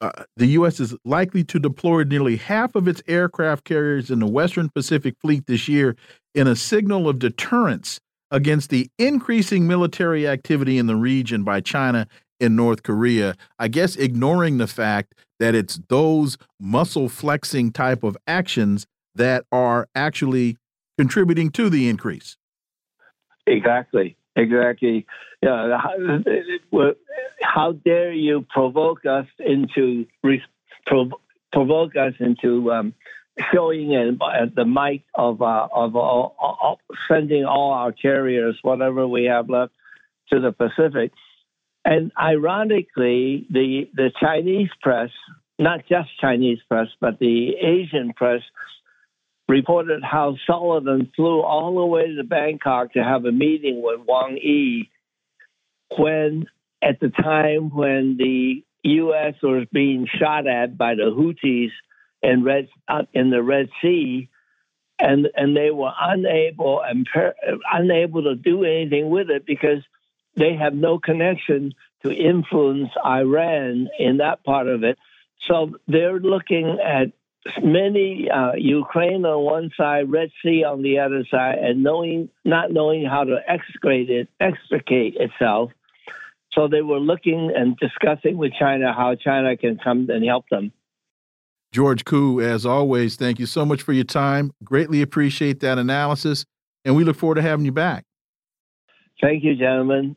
Uh, the U.S. is likely to deploy nearly half of its aircraft carriers in the Western Pacific Fleet this year in a signal of deterrence against the increasing military activity in the region by China and North Korea. I guess ignoring the fact that it's those muscle flexing type of actions that are actually contributing to the increase. Exactly. Exactly. Yeah. How, how dare you provoke us into provoke us into um, showing the might of uh, of uh, sending all our carriers, whatever we have left, to the Pacific. And ironically, the the Chinese press, not just Chinese press, but the Asian press, reported how Sullivan flew all the way to Bangkok to have a meeting with Wang Yi when, at the time when the U.S. was being shot at by the Houthis in, Red, uh, in the Red Sea, and and they were unable and unable to do anything with it because they have no connection to influence Iran in that part of it. So they're looking at many uh, Ukraine on one side, Red Sea on the other side, and knowing not knowing how to extricate it, extricate itself. So they were looking and discussing with China how China can come and help them. George Koo, as always, thank you so much for your time. Greatly appreciate that analysis, and we look forward to having you back. Thank you, gentlemen.